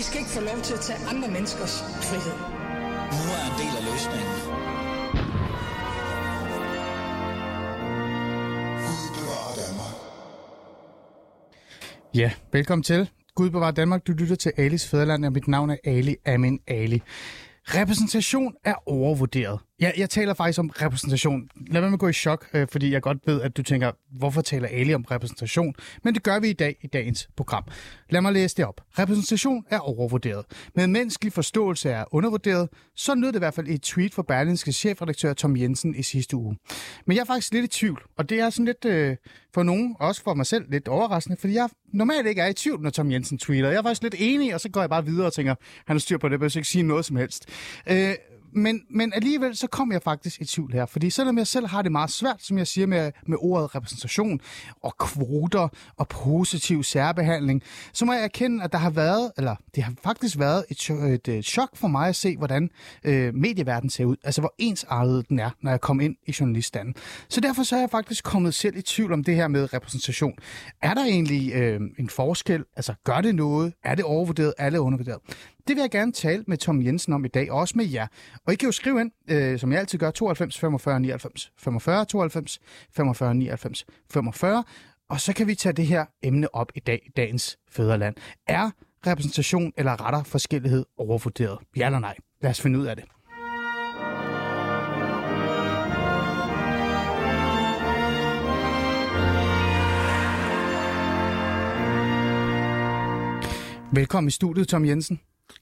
Vi skal ikke få lov til at tage andre menneskers frihed. Nu er en del af løsningen. Ja, velkommen til. Gud bevarer Danmark. Du lytter til Alis Fæderland, og mit navn er Ali Amin Ali. Repræsentation er overvurderet. Ja, jeg taler faktisk om repræsentation. Lad mig gå i chok, øh, fordi jeg godt ved, at du tænker, hvorfor taler Ali om repræsentation? Men det gør vi i dag i dagens program. Lad mig læse det op. Repræsentation er overvurderet. Men menneskelig forståelse er undervurderet. Så lød det i hvert fald i et tweet fra Berlinske chefredaktør Tom Jensen i sidste uge. Men jeg er faktisk lidt i tvivl, og det er sådan lidt øh, for nogen, også for mig selv, lidt overraskende, fordi jeg normalt ikke er i tvivl, når Tom Jensen tweeter. Jeg er faktisk lidt enig, og så går jeg bare videre og tænker, han har styr på det, jeg behøver ikke sige noget som helst. Øh, men, men alligevel så kom jeg faktisk i tvivl her, fordi selvom jeg selv har det meget svært, som jeg siger med, med ordet repræsentation og kvoter og positiv særbehandling, så må jeg erkende, at der har været, eller det har faktisk været et, et, et chok for mig at se, hvordan øh, medieverdenen ser ud, altså hvor ensartet den er, når jeg kom ind i journaliststanden. Så derfor så er jeg faktisk kommet selv i tvivl om det her med repræsentation. Er der egentlig øh, en forskel? Altså gør det noget? Er det overvurderet? Er det undervurderet? Det vil jeg gerne tale med Tom Jensen om i dag, og også med jer. Og I kan jo skrive ind, øh, som jeg altid gør, 92 45 99 45 92 45 99 45, og så kan vi tage det her emne op i dag, dagens fædreland. Er repræsentation eller retter forskellighed overvurderet? Ja eller nej? Lad os finde ud af det. Velkommen i studiet, Tom Jensen.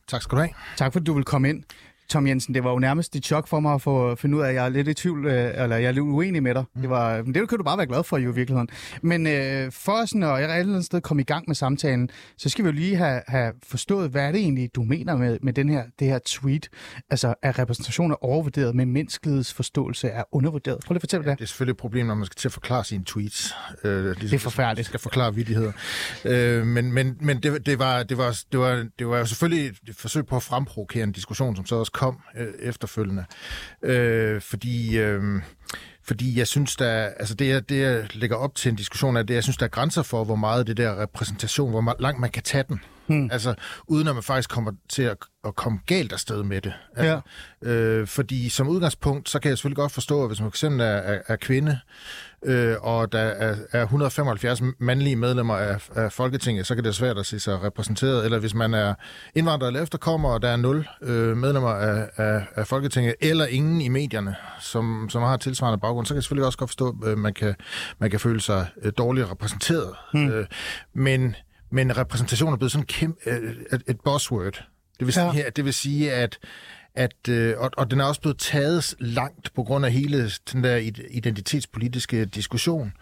Tak skal du have. Tak fordi du vil komme ind. Tom Jensen, det var jo nærmest et chok for mig at få finde ud af, at jeg er lidt i tvivl, øh, eller jeg er lidt uenig med dig. Mm. Det, var, men det kan du bare være glad for jo i virkeligheden. Men øh, for sådan at jeg et eller andet sted komme i gang med samtalen, så skal vi jo lige have, have forstået, hvad er det egentlig, du mener med, med den her, det her tweet? Altså, er er overvurderet, men menneskeligheds forståelse er undervurderet? Prøv lige at fortælle ja, det. Det er selvfølgelig et problem, når man skal til at forklare sine tweets. Øh, ligesom, det er forfærdeligt. skal forklare vidigheder. Øh, men men, men det, det, var, det, var, det, var, det var jo selvfølgelig et forsøg på at fremprovokere en diskussion, som så også kom øh, efterfølgende. Øh, fordi... Øh, fordi jeg synes, der, altså det, jeg, det, jeg lægger op til en diskussion af det, jeg synes, der er grænser for, hvor meget det der repræsentation, hvor langt man kan tage den. Hmm. Altså, uden at man faktisk kommer til at, at komme galt afsted med det. Altså, ja. øh, fordi som udgangspunkt, så kan jeg selvfølgelig godt forstå, at hvis man fx er, er, er kvinde, øh, og der er, er 175 mandlige medlemmer af, af Folketinget, så kan det være svært at se sig repræsenteret. Eller hvis man er indvandrer eller efterkommer, og der er nul øh, medlemmer af, af, af Folketinget, eller ingen i medierne, som, som har tilsvarende baggrund, så kan jeg selvfølgelig også godt forstå, at man kan, man kan føle sig øh, dårligt repræsenteret. Hmm. Øh, men men repræsentation er blevet sådan kæmpe, øh, et, et buzzword. Det vil, ja. sige, det vil sige, at at, øh, og, og den er også blevet taget langt på grund af hele den der identitetspolitiske diskussion,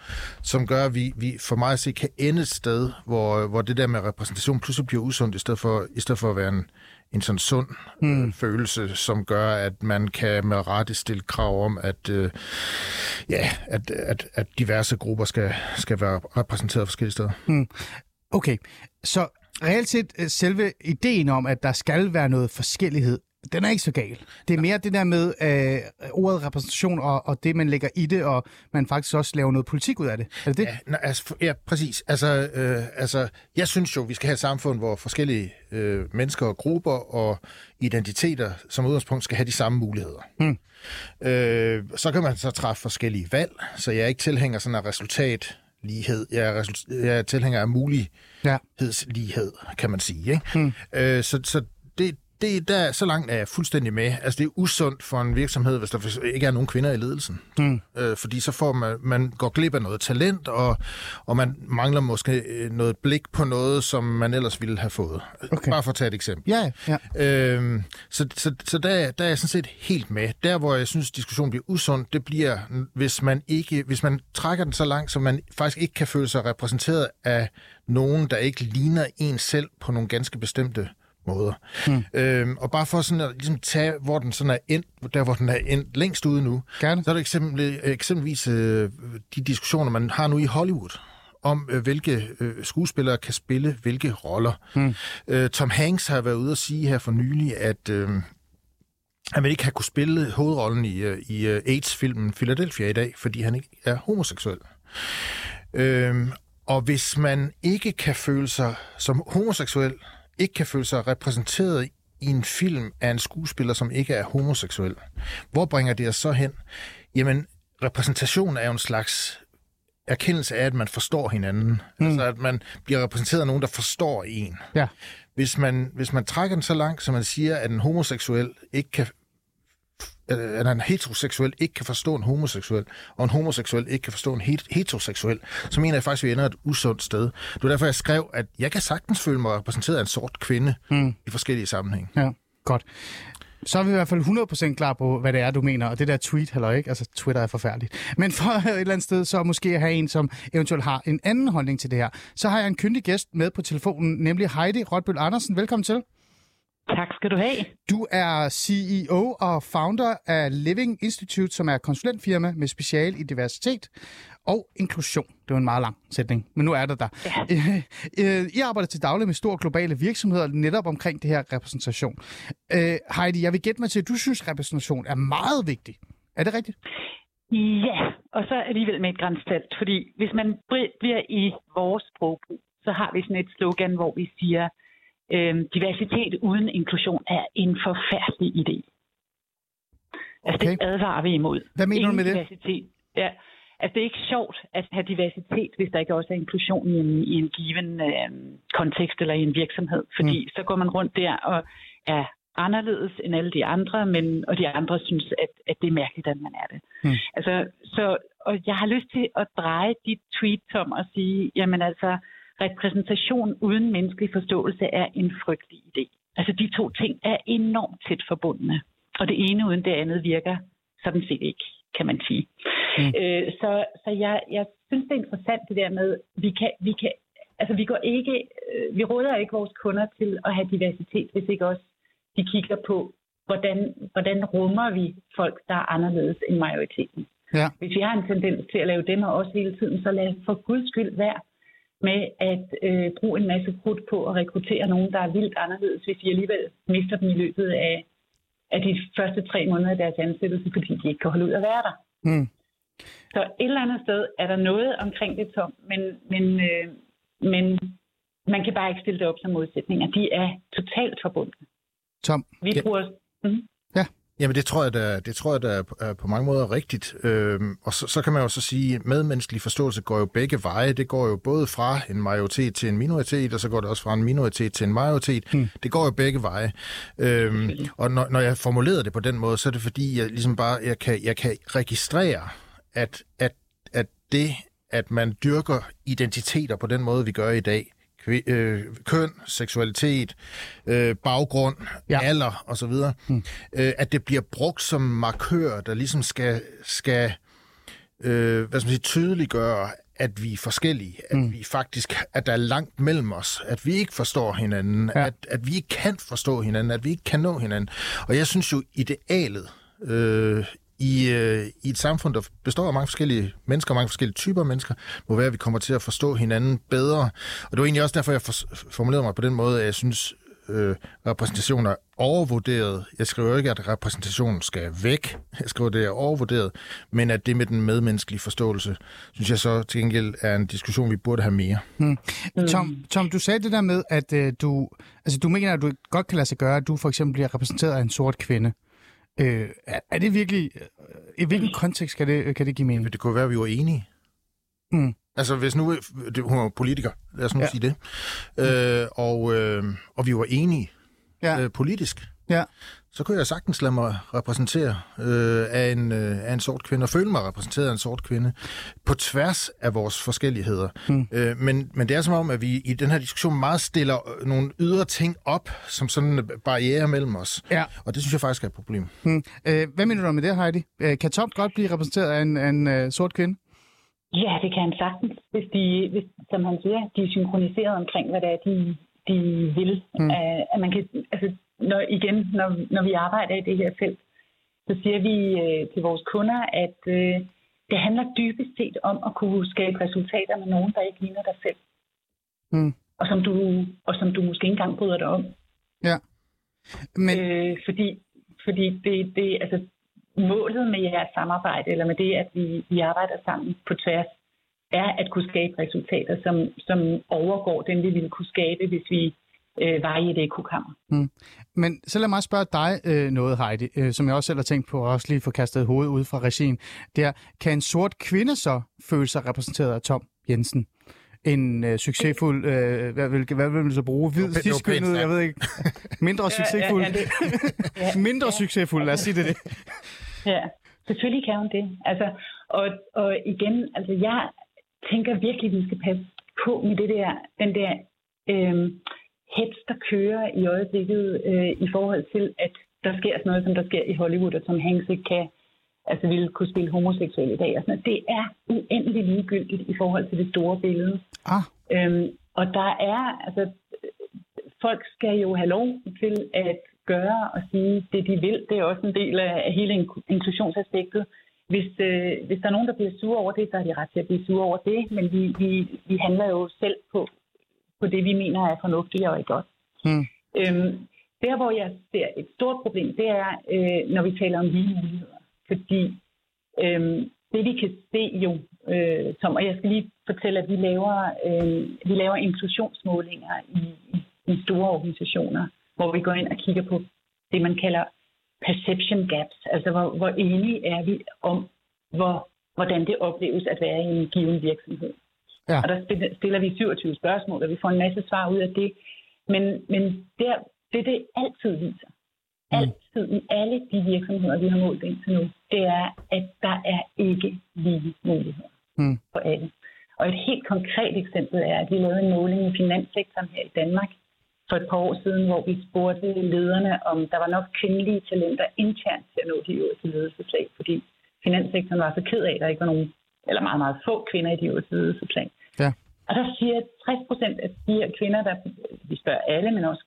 som gør, at vi, vi for mig at se kan ende et sted, hvor, hvor det der med repræsentation pludselig bliver usundt, i stedet for, i stedet for at være en, en sådan sund øh, følelse, som gør, at man kan med rette stille krav om, at, øh, ja, at, at, at diverse grupper skal, skal være repræsenteret forskellige steder. Hmm. Okay, så reelt set øh, selve ideen om, at der skal være noget forskellighed, den er ikke så gal. Det er mere det der med øh, ordet repræsentation og, og det, man lægger i det, og man faktisk også laver noget politik ud af det. Er det det? Ja, nej, altså, ja præcis. Altså, øh, altså, jeg synes jo, vi skal have et samfund, hvor forskellige øh, mennesker og grupper og identiteter som udgangspunkt skal have de samme muligheder. Hmm. Øh, så kan man så træffe forskellige valg, så jeg er ikke tilhænger sådan af resultat lighed. Jeg er, jeg er tilhænger af mulighedslighed, kan man sige. Ikke? Hmm. Øh, så så det, det, der, så langt er jeg fuldstændig med. Altså, det er usundt for en virksomhed, hvis der ikke er nogen kvinder i ledelsen. Mm. Øh, fordi så får man, man går glip af noget talent, og, og man mangler måske øh, noget blik på noget, som man ellers ville have fået. Okay. Bare for at tage et eksempel. Ja, ja. Øh, så så, så der, der er jeg sådan set helt med. Der, hvor jeg synes, diskussionen bliver usund, det bliver, hvis man, ikke, hvis man trækker den så langt, så man faktisk ikke kan føle sig repræsenteret af nogen, der ikke ligner en selv på nogle ganske bestemte måder. Mm. Øhm, og bare for sådan at ligesom tage, hvor den sådan er endt, der hvor den er endt længst ude nu, Gerne. så er det eksempel, eksempelvis øh, de diskussioner, man har nu i Hollywood om, øh, hvilke øh, skuespillere kan spille hvilke roller. Mm. Øh, Tom Hanks har været ude at sige her for nylig, at øh, han vil ikke have kunne spille hovedrollen i, øh, i uh, AIDS-filmen Philadelphia i dag, fordi han ikke er homoseksuel. Øh, og hvis man ikke kan føle sig som homoseksuel, ikke kan føle sig repræsenteret i en film af en skuespiller, som ikke er homoseksuel. Hvor bringer det os så hen? Jamen, repræsentation er jo en slags erkendelse af, at man forstår hinanden. Mm. Altså, at man bliver repræsenteret af nogen, der forstår en. Ja. Hvis man, hvis man trækker den så langt, så man siger, at en homoseksuel ikke kan at en heteroseksuel ikke kan forstå en homoseksuel, og en homoseksuel ikke kan forstå en heteroseksuel, så mener jeg faktisk, at vi ender et usundt sted. Det var derfor, jeg skrev, at jeg kan sagtens føle mig repræsenteret af en sort kvinde mm. i forskellige sammenhænge. Ja, godt. Så er vi i hvert fald 100% klar på, hvad det er, du mener. Og det der tweet, heller ikke? Altså, Twitter er forfærdeligt. Men for et eller andet sted, så måske at have en, som eventuelt har en anden holdning til det her, så har jeg en kyndig gæst med på telefonen, nemlig Heidi Rotbøl Andersen. Velkommen til. Tak skal du have. Du er CEO og founder af Living Institute, som er konsulentfirma med special i diversitet og inklusion. Det var en meget lang sætning, men nu er det der. Ja. Øh, I arbejder til daglig med store globale virksomheder netop omkring det her repræsentation. Øh, Heidi, jeg vil gætte mig til, at du synes, repræsentation er meget vigtig. Er det rigtigt? Ja, og så alligevel med et grænsfelt, fordi hvis man bliver i vores sprogbrug, så har vi sådan et slogan, hvor vi siger, øh, diversitet uden inklusion er en forfærdelig idé. Altså okay. det advarer vi imod. Hvad mener Ingen du med det? Diversitet. Ja. Altså det er ikke sjovt at have diversitet, hvis der ikke også er inklusion i en, i en given øh, kontekst eller i en virksomhed. Fordi mm. så går man rundt der og er anderledes end alle de andre, men, og de andre synes, at, at det er mærkeligt, at man er det. Mm. Altså, så, og jeg har lyst til at dreje dit tweet om og sige, jamen altså, repræsentation uden menneskelig forståelse er en frygtelig idé. Altså de to ting er enormt tæt forbundne, og det ene uden det andet virker sådan set ikke, kan man sige. Mm. Øh, så så jeg, jeg synes, det er interessant det der med, vi kan, vi kan altså vi går ikke, øh, vi råder ikke vores kunder til at have diversitet, hvis ikke også de kigger på, hvordan, hvordan rummer vi folk, der er anderledes end majoriteten. Ja. Hvis vi har en tendens til at lave dem og også hele tiden, så lad for guds skyld være med at øh, bruge en masse krudt på at rekruttere nogen, der er vildt anderledes, hvis vi alligevel mister dem i løbet af, af de første tre måneder af deres ansættelse, fordi de ikke kan holde ud at være der. Mm. Så et eller andet sted er der noget omkring det tom, men, men, øh, men man kan bare ikke stille det op som modsætninger. De er totalt forbundet. Tom. Vi ja. bruger... Mm. Ja. Jamen det tror jeg, der, det tror jeg, der er på mange måder rigtigt. Øhm, og så, så kan man jo så sige, at medmenneskelig forståelse går jo begge veje. Det går jo både fra en majoritet til en minoritet, og så går det også fra en minoritet til en majoritet. Hmm. Det går jo begge veje. Øhm, og når, når jeg formulerer det på den måde, så er det fordi, jeg ligesom bare jeg kan, jeg kan registrere, at, at, at det, at man dyrker identiteter på den måde, vi gør i dag, øh, køn, seksualitet, øh, baggrund, ja. alder osv., hmm. øh, at det bliver brugt som markør, der ligesom skal, skal øh, hvad skal man sige, tydeliggøre, at vi er forskellige, at mm. vi faktisk, at der er langt mellem os, at vi ikke forstår hinanden, ja. at, at vi ikke kan forstå hinanden, at vi ikke kan nå hinanden. Og jeg synes jo, idealet øh, i, øh, i et samfund, der består af mange forskellige mennesker, mange forskellige typer af mennesker, må være, at vi kommer til at forstå hinanden bedre. Og det var egentlig også derfor, jeg for, formulerede mig på den måde, at jeg synes, øh, repræsentation er overvurderet. Jeg skriver ikke, at repræsentationen skal væk. Jeg skriver, at det er overvurderet. Men at det med den medmenneskelige forståelse, synes jeg så til gengæld er en diskussion, vi burde have mere. Hmm. Tom, Tom, du sagde det der med, at øh, du, altså, du mener, at du godt kan lade sig gøre, at du for eksempel bliver repræsenteret af en sort kvinde. Øh, er, er det virkelig... Øh, I hvilken kontekst kan det, kan det give mening? Det kunne være, at vi var enige. Mm. Altså, hvis nu... Det, hun var politiker, lad os nu ja. sige det. Øh, og, øh, og vi var enige ja. øh, politisk. Ja så kunne jeg sagtens lade mig repræsentere øh, af, en, øh, af en sort kvinde, og føle mig repræsenteret af en sort kvinde, på tværs af vores forskelligheder. Mm. Øh, men, men det er som om, at vi i den her diskussion meget stiller øh, nogle ydre ting op, som sådan en barriere mellem os. Ja. Og det synes jeg faktisk er et problem. Mm. Øh, hvad mener du med det, Heidi? Øh, kan Tom godt blive repræsenteret af en, af en uh, sort kvinde? Ja, det kan han sagtens, hvis de, hvis, som han siger, de er synkroniseret omkring, hvad det er, de, de vil. Mm. Uh, at man kan, altså, når, igen, når, når vi arbejder i det her felt, så siger vi øh, til vores kunder, at øh, det handler dybest set om at kunne skabe resultater med nogen, der ikke ligner dig selv. Mm. Og, som du, og som du måske ikke engang bryder dig om. Ja. Men... Øh, fordi fordi det, det, altså, målet med jeres samarbejde, eller med det, at vi, vi arbejder sammen på tværs, er at kunne skabe resultater, som, som overgår den, vi ville kunne skabe, hvis vi øh, var i et ekokammer. Men så lad mig spørge dig øh, noget, Heidi, øh, som jeg også selv har tænkt på, og også lige få kastet hovedet ud fra regien. Det er, kan en sort kvinde så føle sig repræsenteret af Tom Jensen? En øh, succesfuld, øh, hvad, vil, hvad vil man så bruge? Hvid, Det var pænt tidskønnet, sagt. jeg ved ikke. Mindre succesfuld. Ja, ja, det, ja, Mindre succesfuld, lad os sige det. det. Ja, selvfølgelig kan hun det. Altså, og, og igen, altså jeg tænker virkelig, at vi skal passe på med det der, den der øhm, hets, der kører i øjeblikket øh, i forhold til, at der sker sådan noget, som der sker i Hollywood, og Tom Hanks ikke kan, altså ville kunne spille homoseksuel i dag. Og sådan noget. Det er uendelig ligegyldigt i forhold til det store billede. Ah, Øhm, og der er, altså, folk skal jo have lov til at gøre og sige det, de vil. Det er også en del af, hele ink- inklusionsaspektet. Hvis, øh, hvis der er nogen, der bliver sure over det, så har de ret til at blive sure over det, men vi, vi, vi handler jo selv på, på det, vi mener er fornuftigt og er godt. Hmm. Øhm, der, hvor jeg ser et stort problem, det er, øh, når vi taler om lige muligheder. Fordi øhm, det, vi kan se jo, øh, som, og jeg skal lige fortælle, at vi laver, øh, vi laver inklusionsmålinger i, i, i store organisationer, hvor vi går ind og kigger på det, man kalder perception gaps. Altså, hvor, hvor enige er vi om, hvor, hvordan det opleves at være i en given virksomhed. Ja. Og der stiller- vi 27 spørgsmål, og vi får en masse svar ud af det. Men, men der, det, det altid viser, altid i alle de virksomheder, vi har målt indtil nu, det er, at der er ikke lige muligheder Mm. for alle. Og et helt konkret eksempel er, at vi lavede en måling i finanssektoren her i Danmark for et par år siden, hvor vi spurgte lederne, om der var nok kvindelige talenter internt til at nå de øverste ledelseslag, fordi finanssektoren var så ked af, at der ikke var nogen, eller meget, meget få kvinder i de øverste ledelseslag. Og der siger 60 procent af de her kvinder, der, vi spørger alle, men også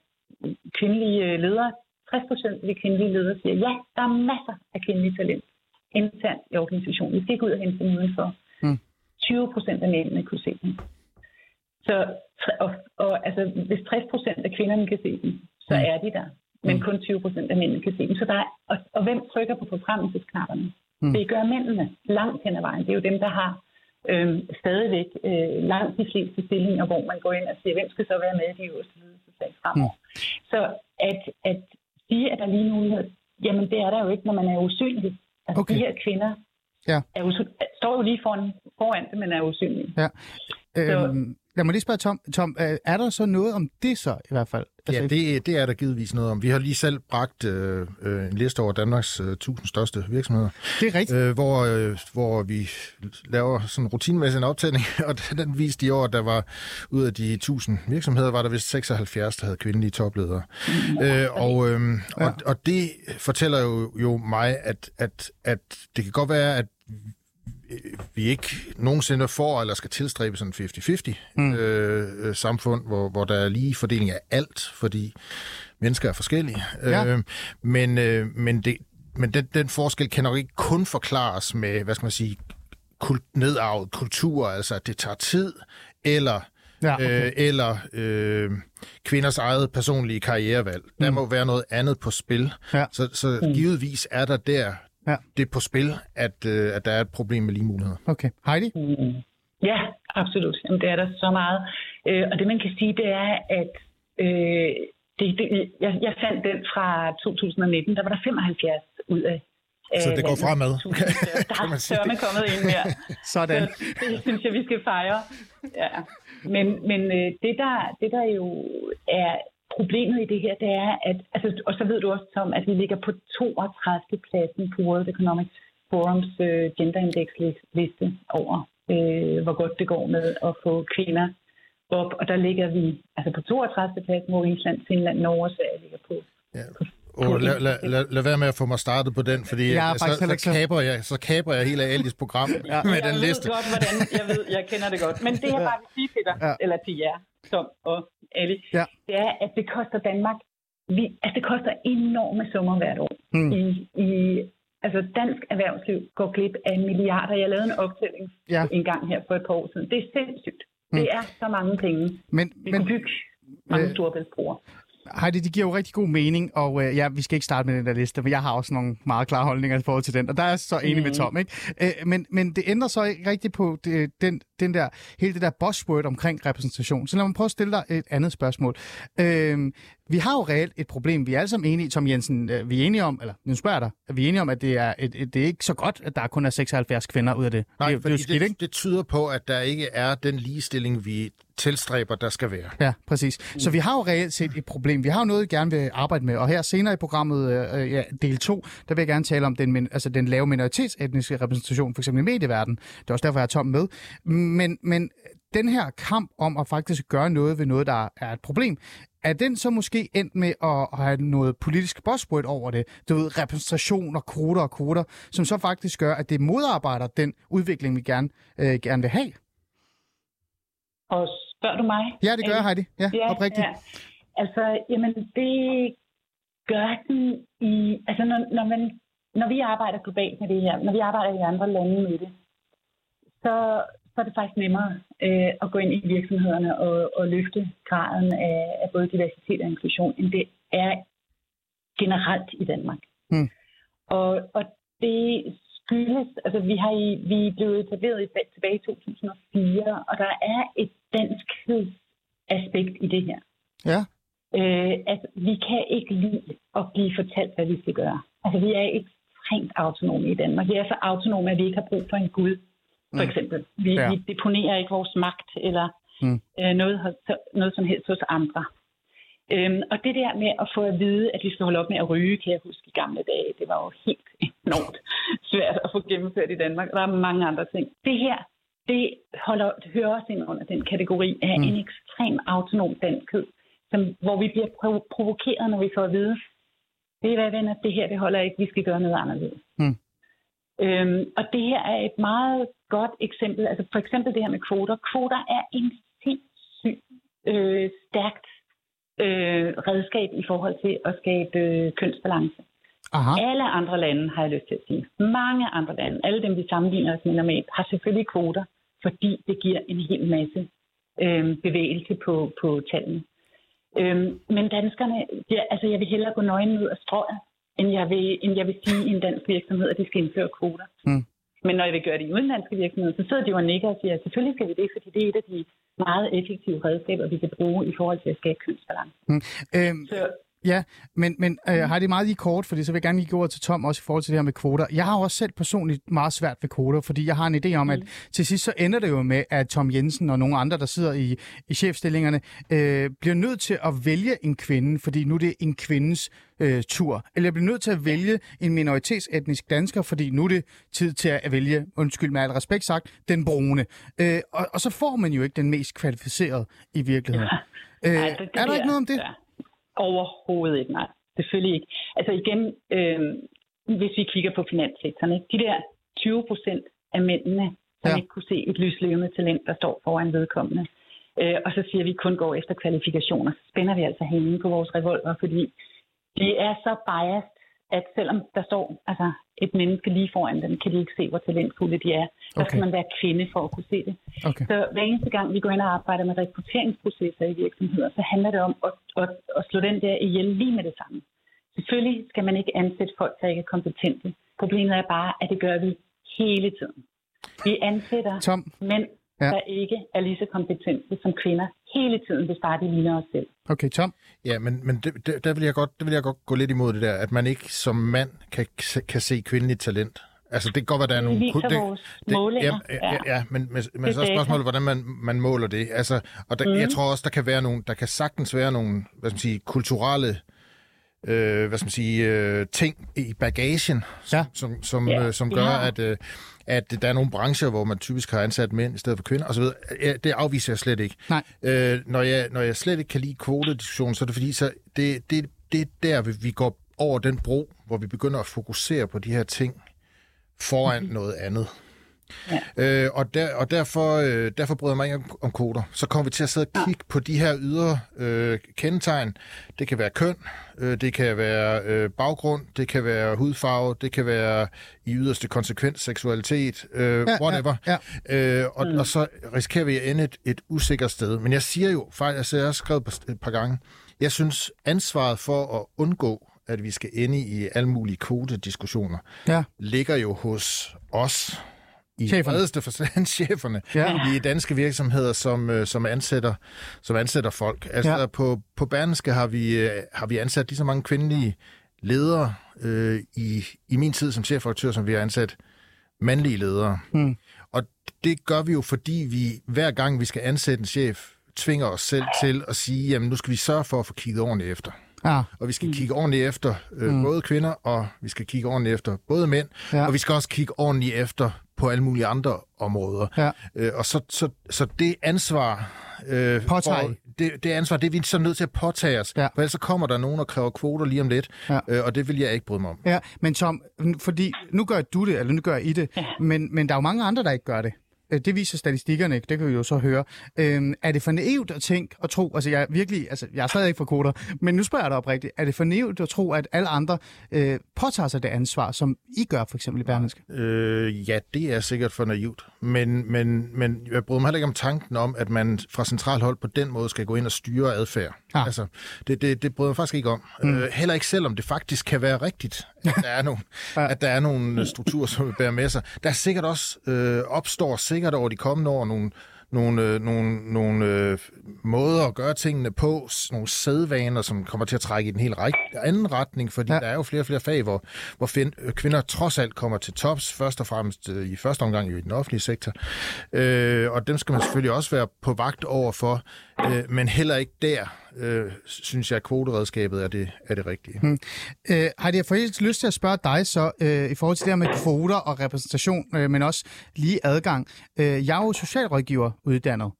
kvindelige øh, ledere, 60 procent af de kvindelige ledere siger, ja, der er masser af kvindelige talent internt i organisationen. Vi skal ikke ud og hente dem udenfor. Mm. 20 procent af mændene kunne se dem. Så, og, og altså, hvis 60 procent af kvinderne kan se dem, så Mm. er de der. Men Mm. kun 20 procent af mændene kan se dem. Så der er, og, og hvem trykker på forfremmelsesknapperne? Mm. Mm. Det gør mændene langt hen ad vejen. Det er jo dem, der har øhm, stadigvæk øh, langt de fleste stillinger, hvor man går ind og siger, hvem skal så være med i de øverste ledelseslag fremover. Mm. Så at, at sige, at der er lige mulighed, jamen det er der jo ikke, når man er usynlig. Altså Okay. de her kvinder Ja. er usy- står jo lige foran, foran det, men er usynlige. ja. Så- Øhm, lad mig lige spørge Tom. Tom, øh, er der så noget om det så i hvert fald? Ja, det, det er der givetvis noget om. Vi har lige selv bragt øh, øh, en liste over Danmarks øh, 1000 største virksomheder, det er rigtigt. øh, hvor, øh, hvor vi laver sådan rutinmæssig en optælling, og den viste i år, at der var ud af de 1000 virksomheder, var der vist 76, der havde kvindelige topledere. Øh, og, øh, Ja. og, og det fortæller jo, jo mig, at, at, at det kan godt være, at vi ikke nogensinde får eller skal tilstræbe sådan en 50-50 mm. øh, øh, samfund, hvor, hvor der er lige fordeling af alt, fordi mennesker er forskellige. Ja. Øh, men øh, men, det, men den, den forskel kan nok ikke kun forklares med, hvad skal man sige, kult, nedarvet kultur, altså at det tager tid, eller Ja, okay. øh, eller øh, kvinders eget personlige karrierevalg. Der må være noget andet på spil. Ja. Så, så givetvis er der der Ja. det er på spil, at, øh, at der er et problem med lige muligheder. Okay. Heidi? Mm. Ja, absolut. Jamen, det er der så meget. Øh, og det man kan sige, det er, at øh, det, det, jeg, jeg fandt den fra 2019, der var der 75 ud af Så det går fremad, 1000 kan- Der er sørme kommet ind mere. Sådan. Så det synes jeg, vi skal fejre. Ja. Men, men øh, det, der, det, der jo er problemet i det her, det er, at, altså, og så ved du også, Tom, at vi ligger på 32. pladsen på World Economic Forums øh, Gender Index liste over, øh, hvor godt det går med at få kvinder op. Og der ligger vi altså på 32. pladsen, hvor Island, Finland, Norge og Sverige ligger på. Ja. Og lad, lad, lad, lad være med at få mig startet på den, fordi Jeg så, så, så- kaber jeg, så kaber jeg hele Alis program ja. med den jeg liste. ved godt, hvordan, jeg ved, jeg kender det godt. Men det jeg bare vil sige dig, Ja. eller til jer, Tom og Ali, Ja. det er, at det koster Danmark, vi, altså det koster enorme summer hvert år. Mm. I, i, altså dansk erhvervsliv går glip af milliarder. Jeg lavede en optælling Ja. en gang her for et par år siden. Det er sindssygt. Mm. Det er så mange penge. Men, Vi men kunne bygge mange Øh, store bæltsbroer. Heidi, det giver jo rigtig god mening, og øh, ja, vi skal ikke starte med den der liste, for jeg har også nogle meget klare holdninger i forhold til den, og der er jeg så enig mm. med Tom, ikke? Øh, men, men det ændrer så ikke rigtigt på det, den, den der, hele det der buzzword omkring repræsentation. Så lad mig prøve at stille dig et andet spørgsmål. Øh, vi har jo reelt et problem. Vi er alle sammen enige, Tom Jensen, øh, vi er enige om, eller nu spørger jeg dig, er vi enige om, at det er, et, et, det er ikke så godt, at der kun er 76 kvinder ud af det? Nej, det, er- det, er skidt, ikke? det, det tyder på, at der ikke er den ligestilling, vi tilstræber, der skal være. Ja, præcis. Så vi har jo reelt set et problem. Vi har jo noget, vi gerne vil arbejde med. Og her senere i programmet, øh, ja, del 2, der vil jeg gerne tale om den, altså den lave minoritetsetniske repræsentation, for eksempel i medieverdenen. Det er også derfor, jeg har Tom med. Men, men den her kamp om at faktisk gøre noget ved noget, der er et problem, er den så måske endt med at have noget politisk buzzword over det? Du ved, repræsentation og kvoter og kvoter, som så faktisk gør, at det modarbejder den udvikling, vi gerne, øh, gerne vil have? Og spørger du mig? Ja, det gør jeg, Heidi. Ja, Ja, oprigtigt. ja. Altså, jamen, det gør den i... Altså, når, når, man, når vi arbejder globalt med det her, når vi arbejder i andre lande med det, så, så er det faktisk nemmere øh, at gå ind i virksomhederne og, og løfte graden af, af både diversitet og inklusion, end det er generelt i Danmark. Mm. Og, og det skyldes, altså vi har i, vi er blevet etableret i, tilbage i 2004, og der er et danskhedsaspekt i det her. Ja. Øh, at vi kan ikke lide at blive fortalt, hvad vi skal gøre. Altså, vi er ekstremt autonome i Danmark. Vi er så autonome, at vi ikke har brug for en Gud, for Mm. eksempel. Vi, Ja. vi deponerer ikke vores magt eller Mm. øh, noget, noget som helst hos andre. Øhm, og det der med at få at vide, at vi skal holde op med at ryge, kan jeg huske i gamle dage, det var jo helt enormt svært at få gennemført i Danmark. Der er mange andre ting. Det her, det, holder, det hører også ind under den kategori af Mm. en ekstrem autonom danskhed, som, hvor vi bliver provo- provokeret, når vi får at vide, det er hvad venner, det her det holder ikke, vi skal gøre noget anderledes. Øhm, og det her er et meget godt eksempel, altså for eksempel det her med kvoter. Kvoter er en sindssygt øh, stærkt øh, redskab i forhold til at skabe øh, kønsbalance. Aha. Alle andre lande, har jeg lyst til at sige, mange andre lande, alle dem vi sammenligner os med normalt, har selvfølgelig kvoter, fordi det giver en hel masse øh, bevægelse på, på tallene. Øhm, men danskerne, ja, altså jeg vil hellere gå nøgen ud af strøget, end jeg vil, end jeg vil sige i en dansk virksomhed, at de skal indføre kvoter. Mm. Men når jeg vil gøre det i udenlandske virksomheder, så sidder de jo og nikker og siger, at selvfølgelig skal vi det, fordi det er et af de meget effektive redskaber, vi kan bruge i forhold til at skabe kønsbalance. Øhm, Så Ja, men, men øh, har det meget lige kort, fordi så vil jeg gerne lige gå over til Tom også i forhold til det her med kvoter. Jeg har også selv personligt meget svært ved kvoter, fordi jeg har en idé om, at til sidst så ender det jo med, at Tom Jensen og nogle andre, der sidder i, i chefstillingerne, øh, bliver nødt til at vælge en kvinde, fordi nu er det en kvindes øh, tur. Eller bliver nødt til at vælge en minoritetsetnisk dansker, fordi nu er det tid til at vælge, undskyld med al respekt sagt, den brune. Øh, og, og så får man jo ikke den mest kvalificerede i virkeligheden. Øh, Ej, det- det er der ikke noget om det? Ja. Overhovedet ikke, nej. Selvfølgelig ikke. Altså igen, øh, hvis vi kigger på finanssektoren, ikke? de der 20 procent af mændene, som Ja. ikke kunne se et lyslevende talent, der står foran vedkommende, øh, og så siger vi, at vi kun går efter kvalifikationer, så spænder vi altså hænden på vores revolver, fordi de er så biased, at selvom der står altså, et menneske lige foran dem, kan de ikke se, hvor talentfulde de er. Der Okay. skal man være kvinde for at kunne se det. Okay. Så hver eneste gang, vi går ind og arbejder med rekrutteringsprocesser i virksomheder, så handler det om at, at, at slå den der ihjel lige med det samme. Selvfølgelig skal man ikke ansætte folk, der ikke er kompetente. Problemet er bare, at det gør vi hele tiden. Vi ansætter Tom, mænd, Ja. der ikke er lige så kompetente som kvinder hele tiden, hvis bare de ligner os selv. okay, Tom. Ja, men, men det, det, der, vil jeg godt, det vil jeg godt gå lidt imod det der, at man ikke som mand kan, kan se kvindeligt talent. Altså, det kan godt være, der er nogle... det, vores målinger. Ja, ja, Ja. men, men, men er så er spørgsmålet, hvordan man, man måler det. Altså, og der, mm. Mhm. jeg tror også, der kan være nogle, der kan sagtens være nogle, hvad skal man sige, kulturelle øh, hvad skal man sige, øh, ting i bagagen, Ja. som, som, Ja. øh, som gør, Ja. at, øh, at der er nogle brancher, hvor man typisk har ansat mænd i stedet for kvinder osv. Det afviser jeg slet ikke. Nej. Øh, når, jeg, når jeg slet ikke kan lide kvotediskussionen, så er det fordi, så det, det, det er der, vi- vi går over den bro, hvor vi begynder at fokusere på de her ting foran mm-hmm. noget andet. Ja. Øh, og, der, og derfor, øh, derfor bryder jeg mig ikke om, om koder. Så kommer vi til at sidde og kigge på de her ydre øh, kendetegn. Det kan være køn, øh, det kan være øh, baggrund, det kan være hudfarve, det kan være i yderste konsekvens seksualitet, øh, Ja, whatever. ja, Øh, og, mm. og så risikerer vi at ende et, et usikkert sted. Men jeg siger jo, faktisk, jeg har skrevet et par gange, Jeg synes, ansvaret for at undgå, at vi skal ende i alle mulige kvotediskussioner, Ja. ligger jo hos os i Cheferne. bredeste forstand cheferne Ja. i danske virksomheder, som, øh, som, ansætter, som ansætter folk. Altså Ja. på, på Berlingske har vi, øh, har vi ansat lige så mange kvindelige ledere øh, i, i min tid som chefredaktør, som vi har ansat mandlige ledere. Mm. Og det gør vi jo, fordi vi hver gang vi skal ansætte en chef, tvinger os selv til at sige, jamen nu skal vi sørge for at få kigget ordentligt efter. Ah, Og vi skal kigge ordentligt efter øh, mm. både kvinder, og vi skal kigge ordentligt efter både mænd, Ja. ja. og vi skal også kigge ordentligt efter på alle mulige andre områder. Ja. Øh, og så, så, så det ansvar... Øh, Påtage. for- det, det ansvar, det er vi så nødt til at påtage os. Ja. For ellers så kommer der nogen og kræver kvoter lige om lidt, Ja. øh, og det vil jeg ikke bryde mig om. ja. Men Tom, fordi nu gør du det, eller nu gør I det, men, men der er jo mange andre, der ikke gør det. Øh, Det viser statistikkerne, ikke? det kan vi jo så høre. Øhm, er det for naivt at tænke og tro, altså jeg er virkelig, altså jeg er stadig ikke for koder, men nu spørger jeg dig oprigtigt, er det for naivt at tro, at alle andre øh, påtager sig det ansvar, som I gør for eksempel i Berlingske? Øh, ja, det er sikkert for naivt. Men, men, men jeg bryder mig heller ikke om tanken om, at man fra centralt hold på den måde skal gå ind og styre adfærd. Ah. Altså, det, det, det bryder jeg faktisk ikke om. Mm. Øh, heller ikke selvom det faktisk kan være rigtigt, at der er nogle, at der er nogle strukturer, som vil bære med sig. Der er sikkert også, øh, opstår sikkert over de kommende år nogle, nogle, øh, nogle, nogle øh, måder at gøre tingene på, nogle sædvaner, som kommer til at trække i den helt anden retning, fordi Ja. der er jo flere og flere fag, hvor, hvor fin, øh, kvinder trods alt kommer til tops, først og fremmest øh, i første omgang jo i den offentlige sektor. Øh, og dem skal man selvfølgelig også være på vagt over for, øh, men heller ikke der, øh, synes jeg, at kvoteredskabet er det, er det rigtige. Hmm. Øh, Heidi, jeg får helt lyst til at spørge dig så, øh, i forhold til det her med kvoter og repræsentation, øh, men også lige adgang. Øh, jeg er jo socialrådgiver uddannet.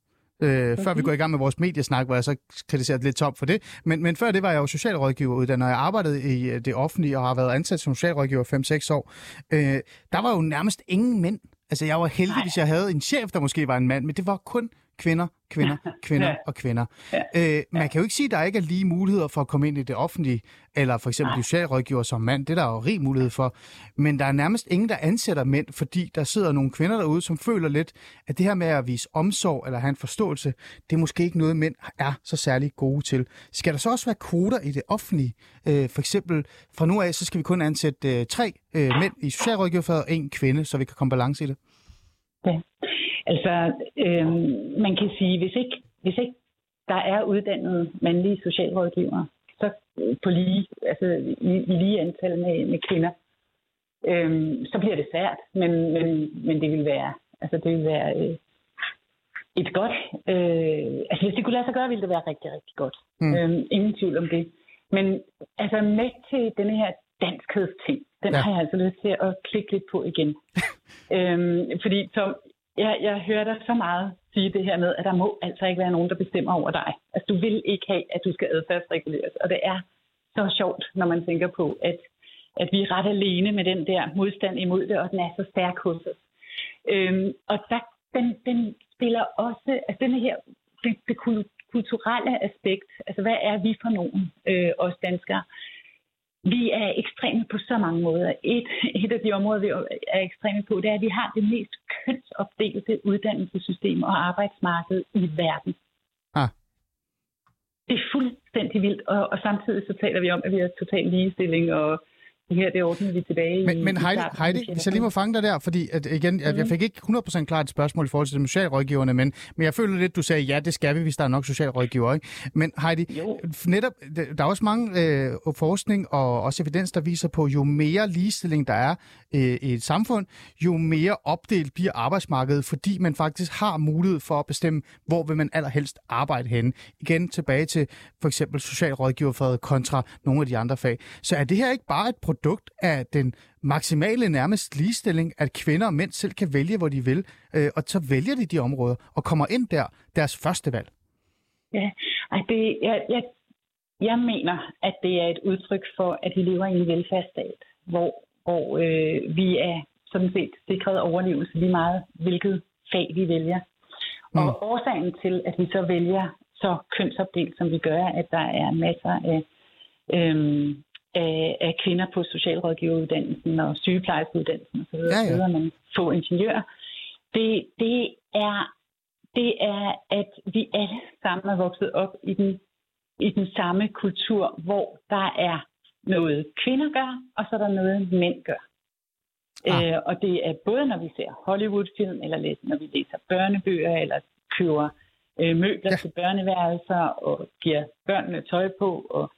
Øh, før vi går i gang med vores mediesnak, hvor jeg så kritiserede lidt top for det. Men, men før det var jeg jo socialrådgiver uddannet, og jeg arbejdede i øh, det offentlige og har været ansat som socialrådgiver 5-6 år. Øh, der var jo nærmest ingen mænd. Altså jeg var heldig, Nej. hvis jeg havde en chef, der måske var en mand, men det var kun kvinder, kvinder, kvinder Ja. og kvinder. Øh, man kan jo ikke sige, at der ikke er lige muligheder for at komme ind i det offentlige, eller for eksempel blive socialrådgiver som mand. Det er der jo rig mulighed for. Men der er nærmest ingen, der ansætter mænd, fordi der sidder nogle kvinder derude, som føler lidt, at det her med at vise omsorg eller have en forståelse, det er måske ikke noget, mænd er så særlig gode til. Skal der så også være kvoter i det offentlige? Øh, for eksempel, fra nu af, så skal vi kun ansætte øh, tre øh, mænd i socialrådgiverfaget og en kvinde, så vi kan komme balance i det. Ja. Altså, øh, man kan sige, hvis ikke, hvis ikke der er uddannede mandlige socialrådgivere, så på lige, altså i, i lige antal med, med kvinder, øh, så bliver det svært, men, men, men det vil være, altså det vil være øh, et godt, øh, altså hvis det kunne lade sig gøre, ville det være rigtig, rigtig godt. Mm. Øh, ingen tvivl om det. Men altså med til denne her danskhedsting, den Ja. ja. har jeg altså lyst til at klikke lidt på igen. øhm, fordi Tom, jeg, jeg hører dig så meget sige det her med, at der må altså ikke være nogen, der bestemmer over dig. Altså du vil ikke have, at du skal adfærdsreguleres. Og det er så sjovt, når man tænker på, at, at vi er ret alene med den der modstand imod det, og den er så stærk hos os. Øhm, og der, den, den spiller også, altså den her, det, det kulturelle aspekt, altså hvad er vi for nogen, øh, os danskere? Vi er ekstreme på så mange måder. Et, et af de områder, vi er ekstreme på, det er, at vi har det mest kønsopdelte uddannelsessystem og arbejdsmarked i verden. Ah. Det er fuldstændig vildt, og, og samtidig så taler vi om, at vi har total ligestilling, og det her, det ordner vi tilbage Men, i... men i Heidi, starten af Heidi, hvis jeg lige må fange dig der, fordi at igen, at jeg fik ikke 100% klart et spørgsmål i forhold til de socialrådgiverne, men, men jeg føler lidt, du sagde, ja, det skal vi, hvis der er nok socialrådgiver, ikke? Men Heidi, Jo. netop, der er også mange øh, forskning og også evidens, der viser på, jo mere ligestilling der er øh, i et samfund, jo mere opdelt bliver arbejdsmarkedet, fordi man faktisk har mulighed for at bestemme, hvor vil man allerhelst arbejde henne. Igen tilbage til for eksempel socialrådgiverfaget kontra nogle af de andre fag. Så er det her ikke bare et produkt af den maksimale nærmest ligestilling, at kvinder og mænd selv kan vælge, hvor de vil, øh, og så vælger de de områder og kommer ind der, deres første valg? Ja, ej, det, jeg, jeg, jeg mener, at det er et udtryk for, at vi lever i en velfærdsstat, hvor, hvor øh, vi er sådan set sikret overlevelse lige meget, hvilket fag vi vælger. Og Mm. årsagen til, at vi så vælger så kønsopdelt, som vi gør, at der er masser af, øhm, af, af kvinder på socialrådgiveruddannelsen og sygeplejerskeuddannelsen osv., Ja, ja. men få ingeniører, det, det er det er, at vi alle sammen er vokset op i den i den samme kultur, hvor der er noget kvinder gør, og så er der noget mænd gør. Ah. Øh, og det er både, når vi ser Hollywood-film, eller læser, når vi læser børnebøger, eller køber øh, møbler ja. til børneværelser, og giver børnene tøj på, og,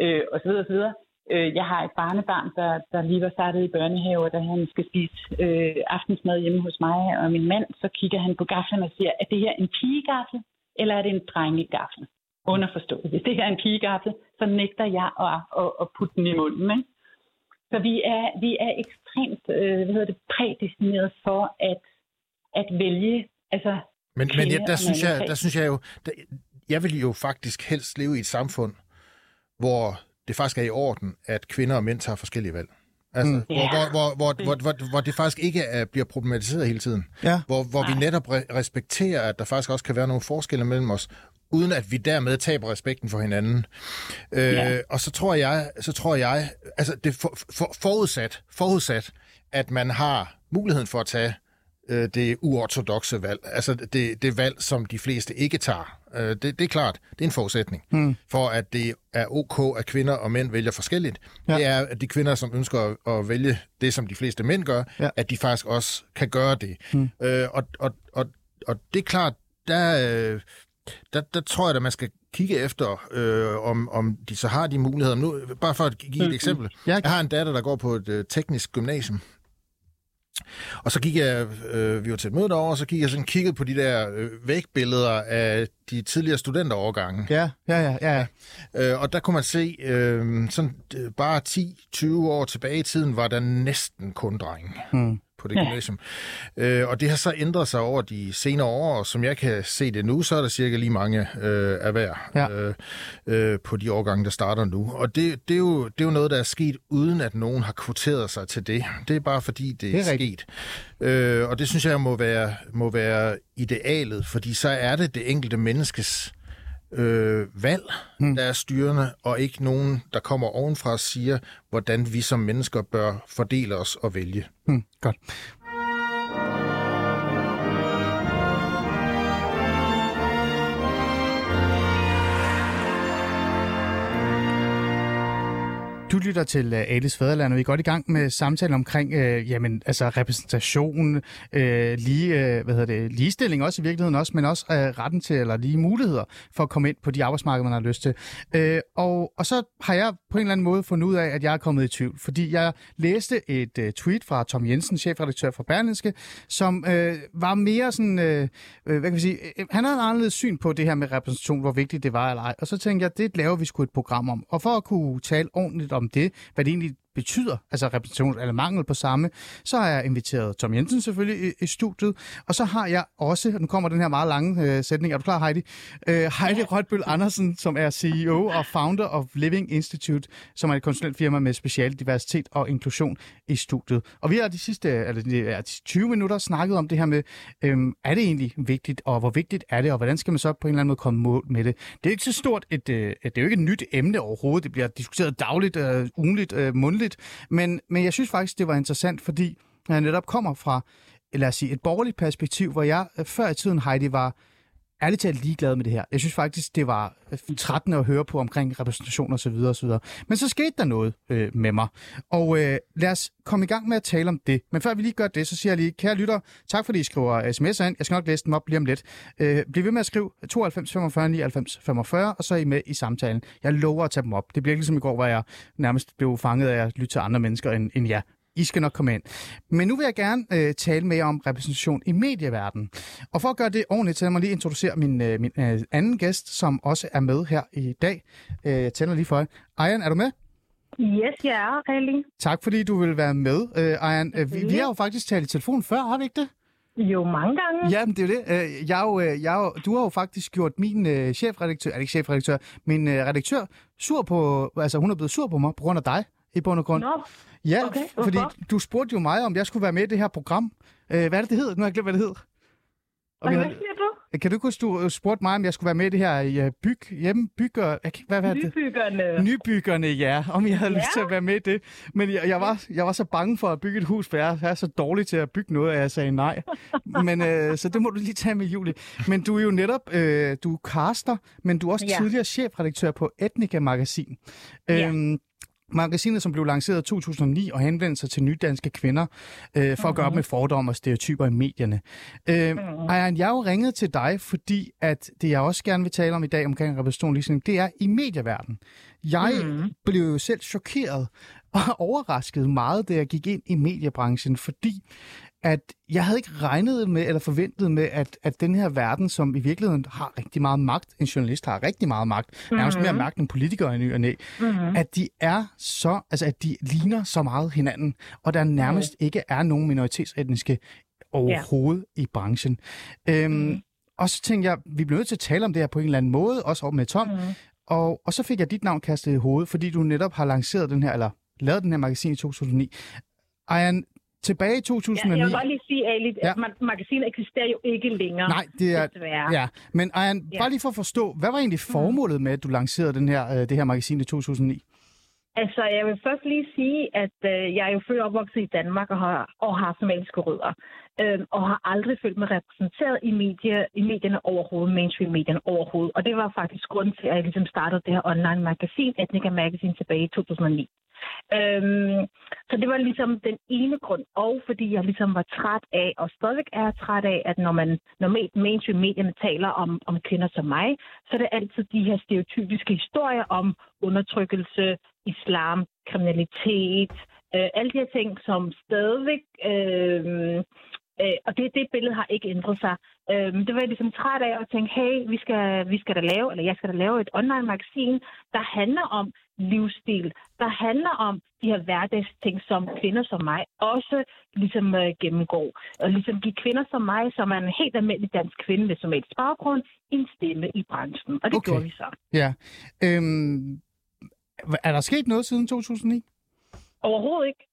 øh, og så videre, og så videre. Øh, jeg har et barnebarn, der, der lige var startet i børnehave, og da han skal spise øh, aftensmad hjemme hos mig og min mand, så kigger han på gaflen og siger, er det her en pigegaffel, eller er det en drengegaffel? Underforstået. Hvis det her er en pigegaffel, så nægter jeg at, at, at putte den i munden. Ikke? Så vi er, vi er ekstremt øh, hvad hedder det, prædestineret for at, at vælge altså, Men, men ja, der, synes jeg, der synes jeg jo, der, jeg vil jo faktisk helst leve i et samfund, hvor det faktisk er i orden, at kvinder og mænd tager forskellige valg. Altså, mm. hvor, hvor, hvor, hvor, hvor, hvor, hvor det faktisk ikke er, bliver problematiseret hele tiden. Ja. Hvor, hvor vi netop re- respekterer, at der faktisk også kan være nogle forskelle mellem os, uden at vi dermed taber respekten for hinanden. Øh, Ja. Og så tror jeg, så tror jeg, altså det for, for, forudsat, forudsat, at man har muligheden for at tage øh, det uortodoxe valg, altså det, det valg, som de fleste ikke tager. Øh, det, det er klart, det er en forudsætning hmm. for, at det er ok, at kvinder og mænd vælger forskelligt. Ja. Det er, at de kvinder, som ønsker at, at vælge det, som de fleste mænd gør, Ja. at de faktisk også kan gøre det. Hmm. Øh, og, og, og, og det er klart, der, øh, der, der tror jeg, at man skal kigge efter, øh, om, om de så har de muligheder. Nu, bare for at give et eksempel. Ja. Jeg har en datter, der går på et øh, teknisk gymnasium. Og så gik jeg, øh, vi var til et møde derovre, og så gik jeg sådan kigget på de der øh, vægbilleder af de tidligere studenterovergange. Ja, ja, ja, ja. ja. Øh, og der kunne man se, øh, sådan øh, bare 10-20 år tilbage i tiden, var der næsten kun drenge Hmm. På det gymnasium. Øh, og det har så ændret sig over de senere år, og som jeg kan se det nu, så er der cirka lige mange øh, af hver Ja. øh, øh, på de årgange, der starter nu. Og det, det, er jo, det er jo noget, der er sket, uden at nogen har kvoteret sig til det. Det er bare fordi, det, Det er er sket. Øh, og det synes jeg må være, må være idealet, fordi så er det det enkelte menneskes øh, valg, hmm. der er styrende, og ikke nogen, der kommer ovenfra og siger, hvordan vi som mennesker bør fordele os og vælge. Hmm, godt. Du lytter til uh, Alice Fæderland, og vi er godt i gang med samtalen omkring uh, jamen, altså repræsentation, uh, lige, uh, hvad hedder det, ligestilling også i virkeligheden også, men også uh, retten til, eller lige muligheder for at komme ind på de arbejdsmarkeder, man har lyst til. Uh, og, og så har jeg på en eller anden måde fundet ud af, at jeg er kommet i tvivl, fordi jeg læste et uh, tweet fra Tom Jensen, chefredaktør for Berlingske, som uh, var mere sådan, uh, hvad kan vi sige, han havde en anderledes syn på det her med repræsentation, hvor vigtigt det var eller ej. Og så tænkte jeg, det laver vi sgu et program om. Og for at kunne tale ordentligt om det, hvad det egentlig betyder, altså repræsentation eller mangel på samme, så har jeg inviteret Tom Jensen selvfølgelig i, i studiet, og så har jeg også, nu kommer den her meget lange øh, sætning, er du klar Heidi? Øh, Heidi Rødbøl Andersen, som er CEO og founder of Living Institute, som er et konsulentfirma med special diversitet og inklusion i studiet. Og vi har de sidste eller de, de 20 minutter snakket om det her med, øhm, er det egentlig vigtigt, og hvor vigtigt er det, og hvordan skal man så på en eller anden måde komme mål med det? Det er ikke så stort et, øh, det er jo ikke et nyt emne overhovedet, det bliver diskuteret dagligt, øh, ugenligt, øh, mundtligt, men, men jeg synes faktisk, det var interessant, fordi jeg netop kommer fra, lad os sige, et borgerligt perspektiv, hvor jeg øh, før i tiden, Heidi, var ærligt talt ligeglad med det her. Jeg synes faktisk, det var øh, trættende at høre på omkring repræsentation og så videre og så videre. Men så skete der noget øh, med mig. Og øh, lad os komme i gang med at tale om det. Men før vi lige gør det, så siger jeg lige, kære lytter, tak fordi I skriver sms'er ind. Jeg skal nok læse dem op lige om lidt. Øh, bliv ved med at skrive 92 45 99 45, og så er I med i samtalen. Jeg lover at tage dem op. Det bliver ikke ligesom i går, hvor jeg nærmest blev fanget af at lytte til andre mennesker end, end jer. I skal nok komme ind. Men nu vil jeg gerne øh, tale med jer om repræsentation i medieverdenen. Og for at gøre det ordentligt, så lad mig lige introducere min, øh, min øh, anden gæst, som også er med her i dag. Øh, jeg tænder lige for jer. Ayan, er du med? Yes, jeg er, Ali. Tak fordi du vil være med, øh, Ayan. Øh, vi, vi har jo faktisk talt i telefon før, har vi ikke det? Jo, mange gange. Ja, men det er jo det. Øh, Jeg er jo, øh, jeg er jo, du har jo faktisk gjort min øh, chefredaktør, er det ikke chefredaktør, min øh, redaktør sur på, altså hun er blevet sur på mig på grund af dig i bund og grund. Nå, Ja, Okay, fordi du spurgte jo mig, om jeg skulle være med i det her program. Øh, hvad er det, det hedder? Nu har jeg glemt, hvad det hedder. om jeg Hvad siger du? kan du huske, du spurgte mig, om jeg skulle være med i det her i uh, byg, hjemme, bygger, jeg kan, hvad, hvad er det? Nybyggerne. Nybyggerne, ja. Om jeg havde Ja. lyst til at være med i det. Men jeg, jeg, var, jeg var så bange for at bygge et hus, for jeg er så dårlig til at bygge noget, at jeg sagde nej. Men, øh, så det må du lige tage med, Julie. Men du er jo netop, øh, du er caster, men du er også Ja. tidligere chefredaktør på Etnica Magasin. Ja. Øhm, Magasinet, som blev lanceret i 2009 og henvendte sig til nydanske kvinder øh, for at gøre op med fordomme og stereotyper i medierne. Øh, Ejern, jeg har jo ringet til dig, fordi at det, jeg også gerne vil tale om i dag omkring repræsentation ligestilling, det er i medieverdenen. Jeg mm. blev jo selv chokeret og overrasket meget, da jeg gik ind i mediebranchen, fordi at jeg havde ikke regnet med eller forventet med, at, at den her verden, som i virkeligheden har rigtig meget magt, en journalist har rigtig meget magt, mm-hmm. nærmest mere magt end politikere i ny og næ, mm-hmm. at de er så, altså at de ligner så meget hinanden, og der nærmest mm. ikke er nogen minoritetsetniske overhovedet ja. i branchen. Øhm, mm. Og så tænkte jeg, vi bliver nødt til at tale om det her på en eller anden måde, også med Tom, mm. og, og så fik jeg dit navn kastet i hovedet, fordi du netop har lanceret den her, eller lavet den her magasin i 2009. Ejern, tilbage i 2009... Ja, jeg vil bare lige sige, Ali, Ja. at ma- magasinet eksisterer jo ikke længere. Nej, det er... Desværre. Ja, men Ejern, Ja. bare lige for at forstå, hvad var egentlig formålet med, at du lancerede den her, øh, det her magasin i 2009? Altså, jeg vil først lige sige, at øh, jeg er jo født og opvokset i Danmark og har, og har somaliske rødder. Øh, og har aldrig følt mig repræsenteret i, medie, i medierne overhovedet, mainstream-medierne overhovedet. Og det var faktisk grunden til, at jeg ligesom startede det her online magasin, Ethnica Magazine, tilbage i 2009. Øhm, så det var ligesom den ene grund, og fordi jeg ligesom var træt af, og stadigvæk er træt af, at når man normalt mainstream medierne taler om, om kvinder som mig, så er det altid de her stereotypiske historier om undertrykkelse, islam, kriminalitet, øh, alle de her ting, som stadigvæk... Øh, øh, og det, det billede har ikke ændret sig. Øh, det var jeg ligesom træt af at tænke, hey, vi skal, vi skal da lave, eller jeg skal da lave et online-magasin, der handler om livsstil, der handler om de her hverdagsting, som kvinder som mig også ligesom øh, gennemgår. Og ligesom give kvinder som mig, som er en helt almindelig dansk kvinde med somalisk baggrund, en stemme i branchen. Og det okay. gjorde vi så. Ja. Øhm, er der sket noget siden 2009? Overhovedet ikke.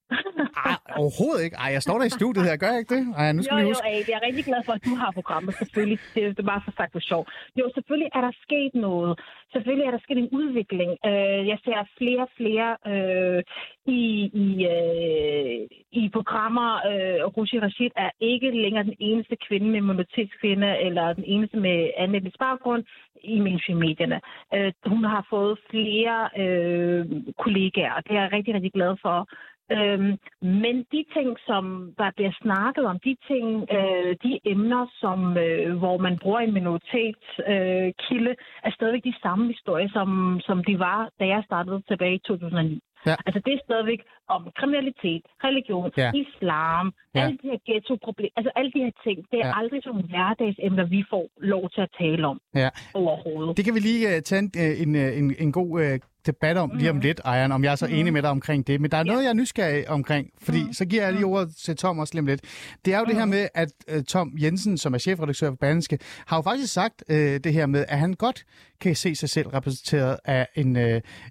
Ej, overhovedet ikke. Ej, jeg står der i studiet her, gør jeg ikke det? Ej, nu skal Jo, vi jo, huske. Ade, jeg er rigtig glad for, at du har programmet. Selvfølgelig, det, er bare for sagt for sjov. Jo, selvfølgelig er der sket noget. Selvfølgelig er der sket en udvikling. Øh, jeg ser flere og flere øh, i, i, øh, i programmer. Øh, Rushi Rashid er ikke længere den eneste kvinde med minoritetskvinde, eller den eneste med anden etnisk baggrund i mainstream-medierne. Øh, hun har fået flere øh, kollegaer, og det er jeg rigtig, rigtig glad for. Øhm, men de ting, som der bliver snakket om, de ting, øh, de emner, som, øh, hvor man bruger en minoritetskilde, øh, kilde, er stadigvæk de samme historier, som, som de var, da jeg startede tilbage i 2009. Ja. Altså det er stadigvæk om kriminalitet, religion, Ja. ja. islam, Ja. ja. alle de her ghetto-problemer, altså alle de her ting, det er Ja. ja. aldrig sådan hverdagsemner, vi får lov til at tale om Ja. overhovedet. Det kan vi lige uh, tage en, uh, en, uh, en, en god uh, debat om lige om lidt, Ejern, om jeg er så enig med dig omkring det. Men der er noget, jeg er nysgerrig omkring, fordi så giver jeg lige ordet til Tom også lige lidt. Det er jo det her med, at uh, Tom Jensen, som er chefredaktør for Berlingske, har jo faktisk sagt uh, det her med, at han godt kan se sig selv repræsenteret af en, uh,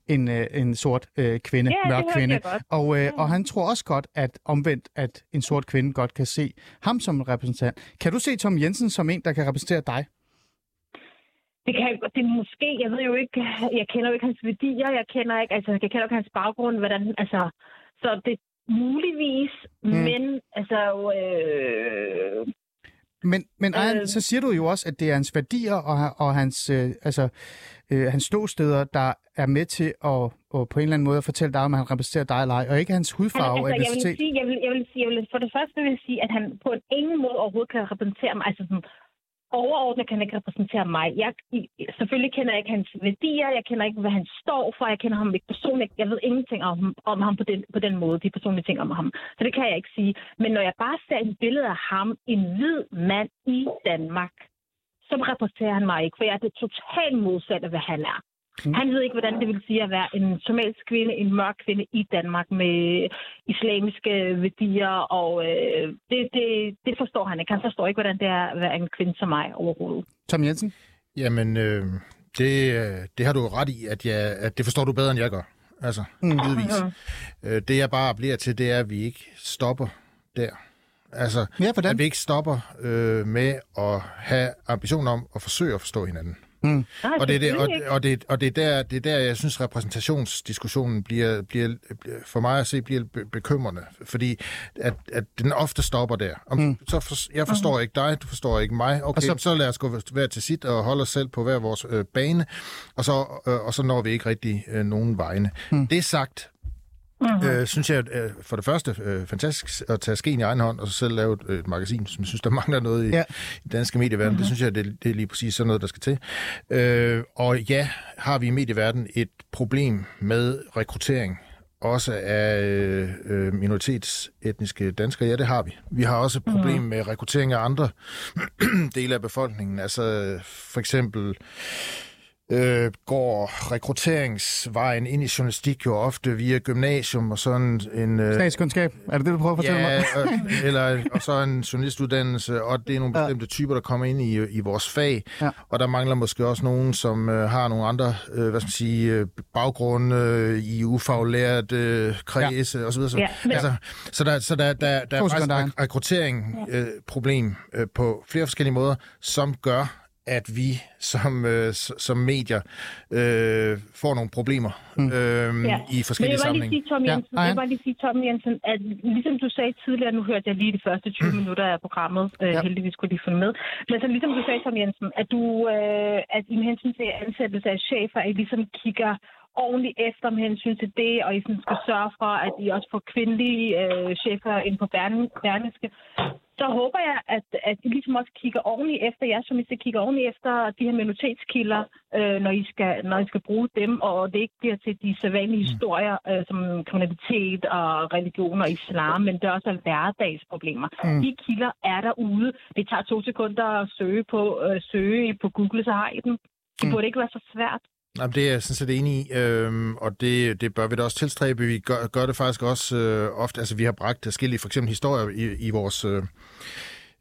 en, uh, en sort uh, kvinde, Ja, mørk kvinde. godt. Og, uh, og han tror også godt, at omvendt, at en sort kvinde godt kan se ham som en repræsentant. Kan du se Tom Jensen som en, der kan repræsentere dig? Det kan det er måske, jeg ved jo ikke, jeg kender jo ikke hans værdier, jeg kender ikke, altså jeg kender ikke hans baggrund, hvordan, altså, så det muligvis, Mm. mm. men altså, øh, Men, men Ejern, Øh. så siger du jo også, at det er hans værdier og, og hans, øh, altså, øh, hans ståsteder, der er med til at, at på en eller anden måde at fortælle dig, om han repræsenterer dig eller ej, og ikke hans hudfarve og altså, jeg vil sige, jeg vil, jeg vil sige, jeg vil, for det første vil jeg sige, at han på en ingen måde overhovedet kan repræsentere mig, altså sådan, overordnet kan han ikke repræsentere mig. Jeg, selvfølgelig kender jeg ikke hans værdier, jeg kender ikke, hvad han står for, jeg kender ham ikke personligt, jeg ved ingenting om, om ham på den, på den måde, de personlige ting om ham. Så det kan jeg ikke sige. Men når jeg bare ser et billede af ham, en hvid mand i Danmark, så repræsenterer han mig ikke, for jeg er det totalt modsatte af, hvad han er. Mm. Han ved ikke, hvordan det vil sige at være en somalisk kvinde, en mørk kvinde i Danmark med islamiske værdier, og øh, det, det, det forstår han ikke. Han forstår ikke, hvordan det er at være en kvinde som mig overhovedet. Tom Jensen? Jamen, øh, det, øh, det har du ret i, at, jeg, at det forstår du bedre, end jeg gør. Altså, Mm. givetvis. Øh, det jeg bare appellerer til, det er, at vi ikke stopper der. Altså, Ja, hvordan? at vi ikke stopper øh, med at have ambition om at forsøge at forstå hinanden. Mm. Nej, Og det er, det, og, og, det, og det, er der, det er der, jeg synes, repræsentationsdiskussionen bliver, bliver, for mig at se bliver be- bekymrende. Fordi at, at den ofte stopper der. Om, mm. så for, jeg forstår ikke dig, du forstår ikke mig. Okay, Og så- så, så lad os gå hver til sit og holde os selv på hver vores øh, bane. Og så, øh, og så når vi ikke rigtig øh, nogen vegne. Mm. Det sagt, Mhm. Øh, synes jeg øh, for det første øh, fantastisk at tage skeen i egen hånd og så selv lave et, et magasin, som jeg synes, der mangler noget i, Ja. i danske medieverden. Mm-hmm. Det synes jeg, det, det er lige præcis sådan noget, der skal til. Øh, og ja, har vi i medieverdenen et problem med rekruttering også af øh, øh, minoritetsetniske danskere? Ja, det har vi. Vi har også et problem med rekruttering af andre dele af befolkningen. Altså for eksempel øh, går rekrutteringsvejen ind i journalistik jo ofte via gymnasium og sådan en... Øh, Statskundskab, er det det, du prøver at fortælle Ja, mig? og, eller, og så en journalistuddannelse, og det er nogle bestemte typer, der kommer ind i, i vores fag. Ja. Og der mangler måske også nogen, som øh, har nogle andre øh, hvad skal man sige, øh, baggrunde øh, i ufaglært øh, kredse ja. osv. Så, Ja, altså, så der, så der, der, der er faktisk et rekruttering øh, problem øh, på flere forskellige måder, som gør, at vi som, øh, som medier øh, får nogle problemer øh, Ja. i forskellige jeg vil bare lige sammenhænge. sige, Tom Ja, Jensen, Ej. jeg vil bare lige sige, Tom Jensen, at ligesom du sagde tidligere, nu hørte jeg lige de første 20 minutter af programmet, øh, Ja. ja. heldigvis kunne lige følge med, men så ligesom du sagde, Tom Jensen, at du, øh, at i hensyn til ansættelse af chefer, at I ligesom kigger ordentligt efter med hensyn til det, og I sådan skal sørge for, at I også får kvindelige øh, chefer ind på Bern- Berlingske. Så håber jeg, at, at I ligesom også kigger ordentligt efter, jer journalister kigger ordentligt efter de her minoritetskilder, øh, når, I skal, når I skal bruge dem, og det ikke bliver til de sædvanlige historier, øh, som kriminalitet og religion og islam, men det er også hverdagsproblemer. Mm. De kilder er derude. Det tager to sekunder at søge på, øh, søge på Google, så har I dem. Det burde ikke være så svært. Jamen, det er jeg sådan set enig i, øhm, og det, det bør vi da også tilstræbe. Vi gør, gør det faktisk også øh, ofte. Altså, vi har bragt forskellige for eksempel historier i, i vores... Øh,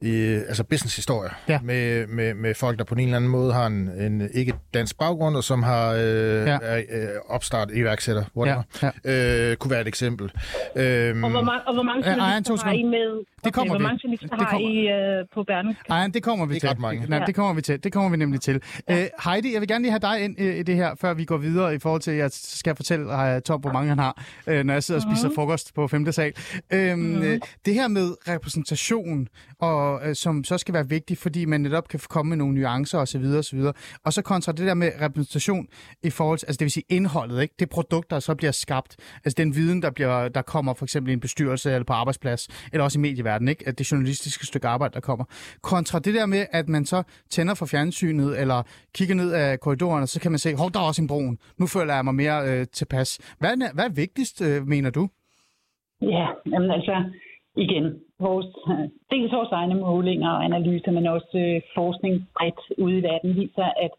i, altså business-historier Ja. med, med, med folk, der på en eller anden måde har en, en ikke dansk baggrund, og som har øh, Ja. ja. øh, opstart iværksætter, whatever. Ja, Ja. Øh, kunne være et eksempel. Øhm, Og hvor, mange, og hvor mange to journalister har I med? Det kommer okay, vi. Hvor mange journalister Det har kommer- I øh, på Berlingske? Ej, det kommer vi Ikke til. ret mange. Nej, Ja. det kommer vi til. Det kommer vi nemlig til. Ja. Uh, Heidi, jeg vil gerne lige have dig ind uh, i det her, før vi går videre i forhold til, at jeg skal fortælle uh, Tom, hvor mange han har, uh, når jeg sidder og spiser frokost på 5. sal. Uh, mm. uh, det her med repræsentation, og, uh, som så skal være vigtigt, fordi man netop kan komme med nogle nuancer osv. osv. Og så kontra det der med repræsentation i forhold til, altså det vil sige indholdet, ikke? det produkt, der så bliver skabt, altså den viden, der, bliver, der kommer for eksempel i en bestyrelse eller på arbejdsplads, eller også i medieverdenen, ikke? at det journalistiske stykke arbejde, der kommer. Kontra det der med, at man så tænder for fjernsynet, eller kigger ned af korridoren, og så kan man se, hov, der er også en broen. Nu føler jeg mig mere øh, tilpas. Hvad er, hvad er vigtigst, øh, mener du? Ja, jamen altså, igen, vores, dels vores egne målinger og analyser, men også øh, forskning bredt ude i verden viser, at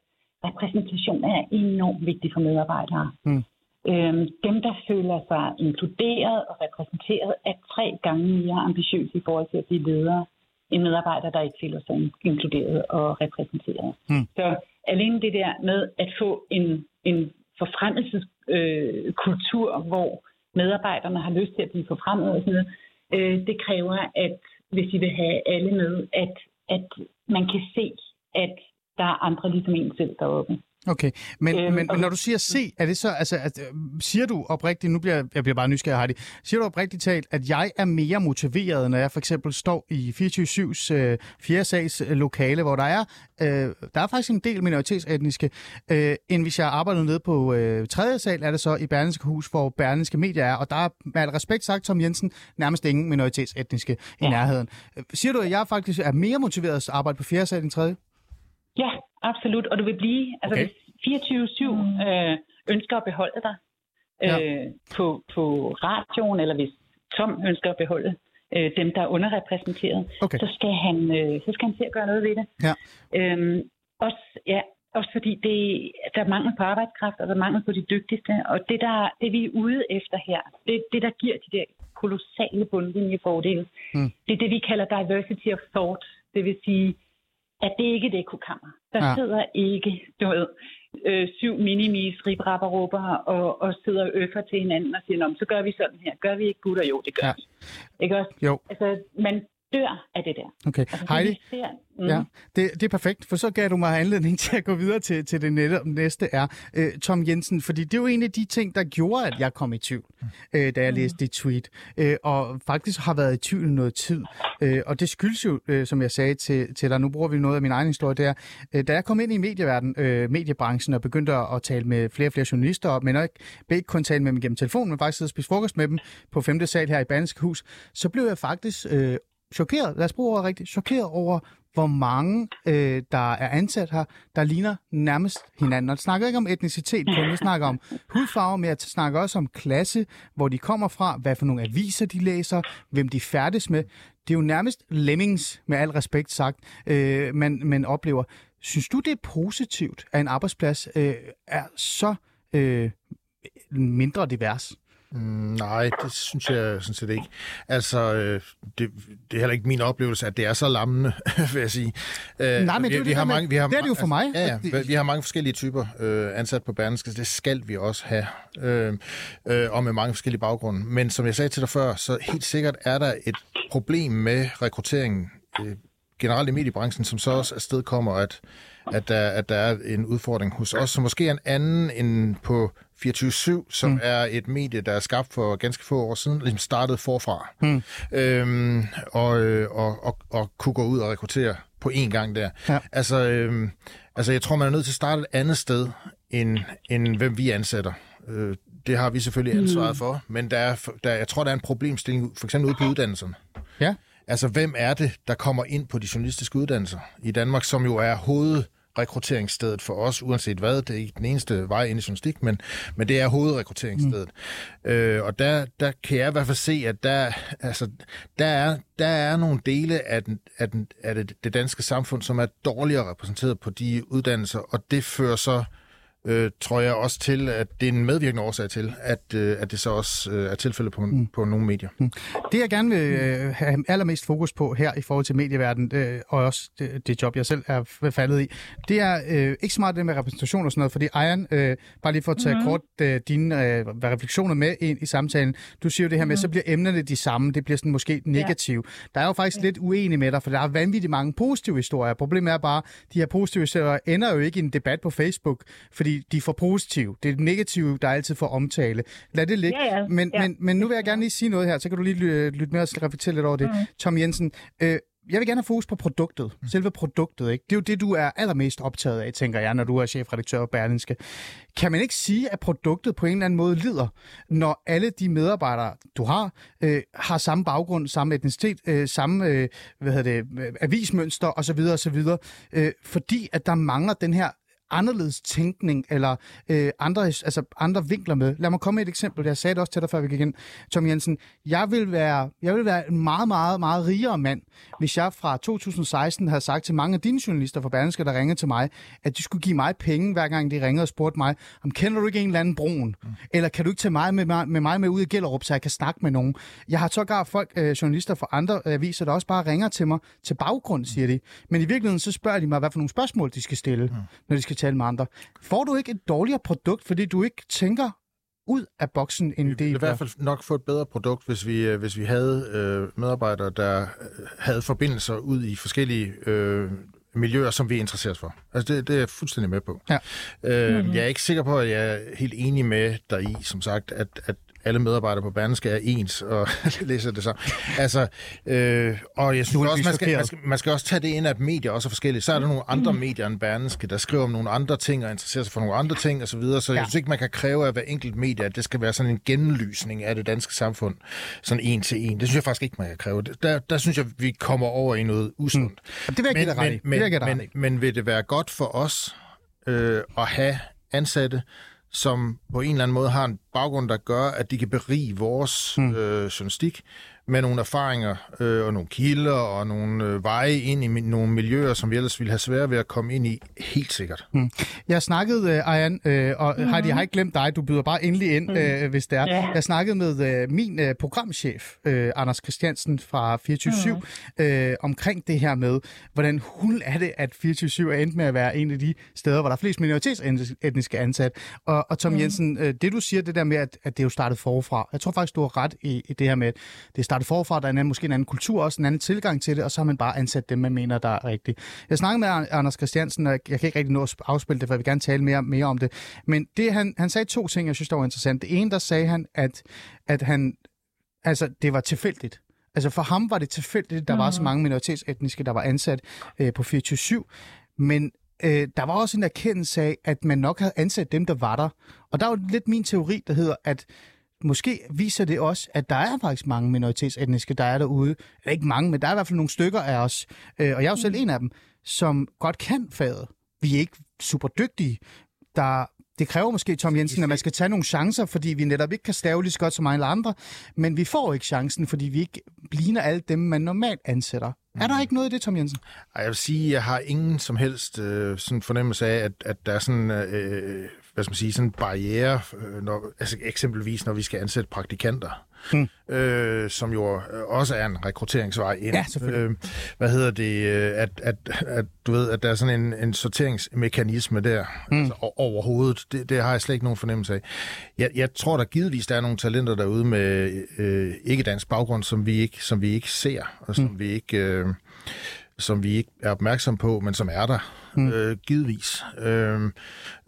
repræsentation er enormt vigtig for medarbejdere. Mm. Øhm, dem, der føler sig inkluderet og repræsenteret, er tre gange mere ambitiøse i forhold til at blive ledere end medarbejdere, der ikke føler sig inkluderet og repræsenteret. Mm. Så alene det der med at få en, en forfremmelseskultur, øh, hvor medarbejderne har lyst til at blive forfremmet og sådan noget, øh, det kræver, at hvis I vil have alle med, at, at man kan se, at der er andre ligesom en selv deroppe. Okay, men, øhm, men, og- når du siger se, er det så, altså, at, øh, siger du oprigtigt, nu bliver jeg- bliver bare nysgerrig, Heidi, siger du oprigtigt talt, at jeg er mere motiveret, når jeg for eksempel står i 24-7's øh, fjerde sags øh, lokale, hvor der er, øh, der er faktisk en del minoritetsetniske, øh, end hvis jeg arbejder nede på øh, tredje sal, er det så i Berlingske Hus, hvor Berlingske Medier er, og der er med al respekt sagt, Tom Jensen, nærmest ingen minoritetsetniske i Ja. nærheden. Øh, Siger du, at jeg faktisk er mere motiveret at arbejde på fjerde sal end tredje? Ja, absolut. Og du vil blive, altså Okay. hvis 24-7 øh, ønsker at beholde dig øh, på, på radioen, eller hvis Tom ønsker at beholde øh, dem, der er underrepræsenteret, Okay. så, skal han, øh, så skal han til at gøre noget ved det. Ja. Øhm, også, ja, også fordi det, der er mangel på arbejdskraft, og der er mangel på de dygtigste. Og det, der, det vi er ude efter her, det, det der giver de der kolossale bundlinjefordele, Mm. det er det, vi kalder diversity of thought. Det vil sige, at det ikke er et ekokammer. Der Ja. sidder ikke, du ved, øh, syv minimis, ribrapperupper og, og sidder og øffer til hinanden og siger, Nå, så gør vi sådan her. Gør vi ikke gutter? Jo, det gør ja. vi. Ikke også? Jo. Altså, man, dør af det der. Okay, Altså, Heidi, ser, mm, Ja, det, det er perfekt, for så gav du mig anledning til at gå videre til, til det næste, næste er øh, Tom Jensen, fordi det er jo en af de ting, der gjorde, at jeg kom i tvivl, øh, da jeg læste dit tweet, øh, og faktisk har været i tvivl noget tid. Øh, og det skyldes jo, øh, som jeg sagde til, til dig, nu bruger vi noget af min egen historie der, øh, da jeg kom ind i medieverden, øh, mediebranchen og begyndte at, at tale med flere og flere journalister, men ikke, ikke kun tale med dem gennem telefonen, men faktisk sidde og spise frokost med dem på 5. sal her i Banske Hus, så blev jeg faktisk øh, chokeret, lad os bruge ordet rigtigt, chokeret over, hvor mange, øh, der er ansat her, der ligner nærmest hinanden. Og det snakker ikke om etnicitet kun, vi snakker om hudfarve, men jeg snakker også om klasse, hvor de kommer fra, hvad for nogle aviser de læser, hvem de færdes med. Det er jo nærmest lemmings, med al respekt sagt, øh, man, man oplever. Synes du, det er positivt, at en arbejdsplads øh, er så øh, mindre divers? Mm, nej, det synes jeg sådan set ikke. Altså, øh, det, det er heller ikke min oplevelse, at det er så lammende, vil jeg sige. Øh, Nej, men det er jo det der med- det er det jo for mig. Altså, ja, ja, vi har mange forskellige typer øh, ansat på Berlingske, det skal vi også have, øh, øh, og med mange forskellige baggrunde. Men som jeg sagde til dig før, så helt sikkert er der et problem med rekrutteringen øh, generelt i mediebranchen, som så også afsted kommer, at, at, der, at der er en udfordring hos os, som måske er en anden end på 24-7, som mm. er et medie, der er skabt for ganske få år siden, ligesom startede forfra. Mm. Øhm, og, øh, og, og, og kunne gå ud og rekruttere på én gang der. Ja. Altså, øhm, altså, jeg tror, man er nødt til at starte et andet sted, end, end hvem vi ansætter. Øh, det har vi selvfølgelig ansvaret for, men der er, der, jeg tror, der er en problemstilling, for eksempel ude på uddannelserne. Ja. Altså, hvem er det, der kommer ind på de journalistiske uddannelser i Danmark, som jo er hovedrekrutteringsstedet for os, uanset hvad. Det er ikke den eneste vej ind i journalistik, men, men det er hovedrekrutteringsstedet. Mm. Øh, og der, der kan jeg i hvert fald se, at der, altså, der, er, der er nogle dele af, den, af, den, af det, det danske samfund, som er dårligere repræsenteret på de uddannelser, og det fører så øh, tror jeg også til, at det er en medvirkende årsag til, at, øh, at det så også øh, er tilfældet på, mm. på nogle medier. Mm. Det, jeg gerne vil øh, have allermest fokus på her i forhold til medieverdenen, øh, og også det, det job, jeg selv er faldet i, det er øh, ikke så meget det med repræsentation og sådan noget, fordi Ejern, øh, bare lige for at tage mm. kort øh, dine øh, refleksioner med ind i samtalen, du siger jo det her med, så bliver emnerne de samme, det bliver sådan måske negativt. Der er jo faktisk lidt uenig med dig, for der er vanvittigt mange positive historier. Problemet er bare, de her positive historier ender jo ikke i en debat på Facebook, fordi de er for positive. Det er det negative, der altid får omtale. Lad det ligge. Ja, ja. Men, Ja. men, men nu vil jeg gerne lige sige noget her, så kan du lige lytte, lytte med og reflektere lidt over det. Mm. Tom Jensen, øh, jeg vil gerne have fokus på produktet. Selve produktet, ikke? Det er jo det, du er allermest optaget af, tænker jeg, når du er chefredaktør på Berlingske. Kan man ikke sige, at produktet på en eller anden måde lider, når alle de medarbejdere, du har, øh, har samme baggrund, samme etnicitet, øh, samme øh, hvad hedder det, øh, avismønster osv. osv. Øh, fordi at der mangler den her anderledes tænkning eller øh, andre, altså andre vinkler med. Lad mig komme med et eksempel. Jeg sagde det også til dig, før vi gik ind. Tom Jensen, jeg vil, være, jeg vil være en meget, meget, meget rigere mand, hvis jeg fra 2016 havde sagt til mange af dine journalister fra Berlingske, der ringede til mig, at de skulle give mig penge, hver gang de ringede og spurgte mig, om kender du ikke en eller anden broen? Mm. Eller kan du ikke tage mig med, mig- med mig med ud i Gellerup, så jeg kan snakke med nogen? Jeg har sågar folk, øh, journalister fra andre aviser, der også bare ringer til mig til baggrund, siger de. Men i virkeligheden så spørger de mig, hvad for nogle spørgsmål de skal stille, mm. når de skal tale med andre. Får du ikke et dårligere produkt, fordi du ikke tænker ud af boksen, end Vi det ville I hvert fald nok få et bedre produkt, hvis vi, øh, hvis vi havde øh, medarbejdere, der øh, havde forbindelser ud i forskellige øh, miljøer, som vi interesserer os for. Altså det, det er jeg fuldstændig med på. Ja. Øh, mm-hmm. Jeg er ikke sikker på, at jeg er helt enig med dig i, som sagt, at, at alle medarbejdere på Berlingske er ens og læser det så. Altså, øh, og jeg synes også, man skal, man, skal, man skal også tage det ind, at medier også er forskellige. Så er der nogle andre medier end Berlingske, der skriver om nogle andre ting og interesserer sig for nogle andre ting osv. Så, videre. så Ja. jeg synes ikke, man kan kræve af hver enkelt medie, at det skal være sådan en genlysning af det danske samfund, sådan en til en. Det synes jeg faktisk ikke, man kan kræve. Der, der synes jeg, vi kommer over i noget usundt. Det vil jeg i. Det men, vil jeg dig ret men, i. men vil det være godt for os øh, at have ansatte, som på en eller anden måde har en baggrund, der gør, at de kan berige vores mm. øh, journalistik med nogle erfaringer øh, og nogle kilder og nogle øh, veje ind i mi- nogle miljøer, som vi ellers ville have svært ved at komme ind i, helt sikkert. Mm. Jeg snakkede, uh, Ayan, øh, og mm-hmm. Heidi, jeg har ikke glemt dig, du byder bare endelig ind, øh, hvis det er. Ja. Jeg snakkede med øh, min øh, programchef, øh, Anders Christiansen fra 24 mm. øh, omkring det her med, hvordan hun er det, at 24 er endt med at være en af de steder, hvor der er flest minoritetsetniske ansat. Og, og Tom mm. Jensen, øh, det du siger, det der med, at, at det er jo startet forfra, jeg tror faktisk, du har ret i, i det her med, at det startet forfra, der er en anden, måske en anden kultur også, en anden tilgang til det, og så har man bare ansat dem, man mener, der er rigtigt. Jeg snakkede med Anders Christiansen, og jeg kan ikke rigtig nå at afspille det, for jeg vil gerne tale mere, mere om det. Men det, han, han sagde to ting, jeg synes, der var interessant. Det ene, der sagde han, at, at han, altså, det var tilfældigt. Altså for ham var det tilfældigt, at der mm. var så mange minoritetsetniske, der var ansat øh, på 24-7. Men øh, der var også en erkendelse af, at man nok havde ansat dem, der var der. Og der er jo lidt min teori, der hedder, at måske viser det også, at der er faktisk mange minoritetsetniske, der er derude. Eller ikke mange, men der er i hvert fald nogle stykker af os. Øh, og jeg er jo selv en af dem, som godt kan faget. Vi er ikke super dygtige. Der, det kræver måske, Tom Jensen, at man skal tage nogle chancer, fordi vi netop ikke kan stave lige så godt som alle andre. Men vi får ikke chancen, fordi vi ikke ligner alle dem, man normalt ansætter. Er der ikke noget i det, Tom Jensen? Jeg vil sige, at jeg har ingen som helst øh, sådan fornemmelse af, at, at der er sådan, øh, hvad skal man sige, sådan en barriere, øh, når, altså eksempelvis når vi skal ansætte praktikanter, Hmm. øh, som jo også er en rekrutteringsvej ind. Ja. Øh, hvad hedder det, øh, at, at, at du ved, at der er sådan en, en sorteringsmekanisme der Hmm. altså, overhovedet. Det, det har jeg slet ikke nogen fornemmelse af. Jeg, jeg tror, der givetvis der er nogle talenter derude med øh, ikke-dansk baggrund, som vi ikke, som vi ikke ser, og som Hmm. vi ikke... Øh, som vi ikke er opmærksom på, men som er der, mm. øh, givetvis. Øh,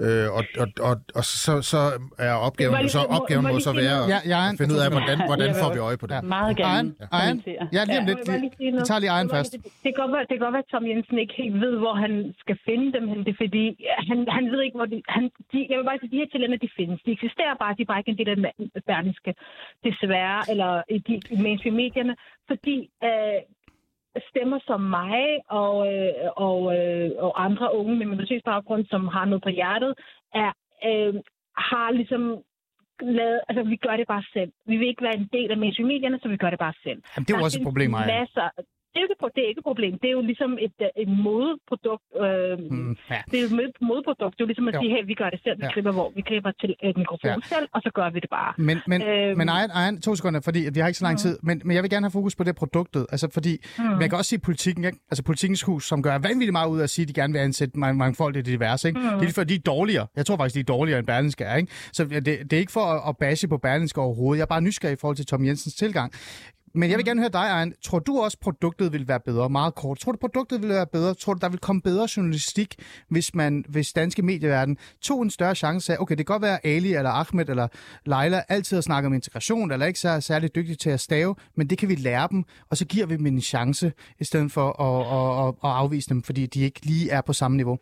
øh, og og, og, og så, så er opgaven, så, lige- må- opgaven må må så være? Ja, ja, at finde ud af, hvordan, hvordan vil får vi øje på det. Ja. Meget gerne kommentere. ja, lige om Ja, lidt. bare lige Vi tager lige Det kan først. godt være- Det kan, godt være, det kan godt være, at Tom Jensen ikke helt ved, hvor han skal finde dem hen. Det er fordi, han, han ved ikke, hvor de... Han, de jeg vil bare sige, de her talenter, de findes. De eksisterer bare, de er bare ikke en del af den berlingske, desværre, eller i de i mainstream-medierne, fordi øh, stemmer som mig og, øh, og, øh, og andre unge med minoritetsbaggrund, som har noget på hjertet, er, øh, har ligesom lavet, altså vi gør det bare selv. Vi vil ikke være en del af mainstream-medierne, så vi gør det bare selv. Jamen, det er jo Der også et problem, Ejern. Masser. Er, ikke, det er ikke et problem. Det er jo ligesom et, øh, et modeprodukt. Øh, Mm, ja. Det er jo et modeprodukt. Det er jo ligesom at Jo. sige, hey, vi gør det selv. Vi Ja. klipper, hvor vi klipper til et mikrofon Ja. selv, og så gør vi det bare. Men, men, øhm, men Ejern, Ejern, to sekunder, fordi vi har ikke så lang tid, men, men jeg vil gerne have fokus på det produktet. Altså fordi, mm. man kan også sige politikken, ikke? altså politikens hus, som gør vanvittigt meget ud af at sige, at de gerne vil ansætte mange, mange folk i det diverse. Ikke? Mm. Det er lige for, de er dårligere. Jeg tror faktisk, de er dårligere end Berlinske er. Ikke? Så det, det er ikke for at, at bashe på Berlinske overhovedet. Jeg er bare nysgerrig i forhold til Tom Jensens tilgang. Men jeg vil gerne høre dig, Ejern. Tror du også, produktet vil være bedre? Meget kort. Tror du, produktet vil være bedre? Tror du, der vil komme bedre journalistik, hvis man, hvis danske medieverden tog en større chance af, okay, det kan godt være Ali eller Ahmed eller Leila altid har snakket om integration, eller ikke så er særlig dygtige til at stave, men det kan vi lære dem, og så giver vi dem en chance, i stedet for at, at, at, at afvise dem, fordi de ikke lige er på samme niveau.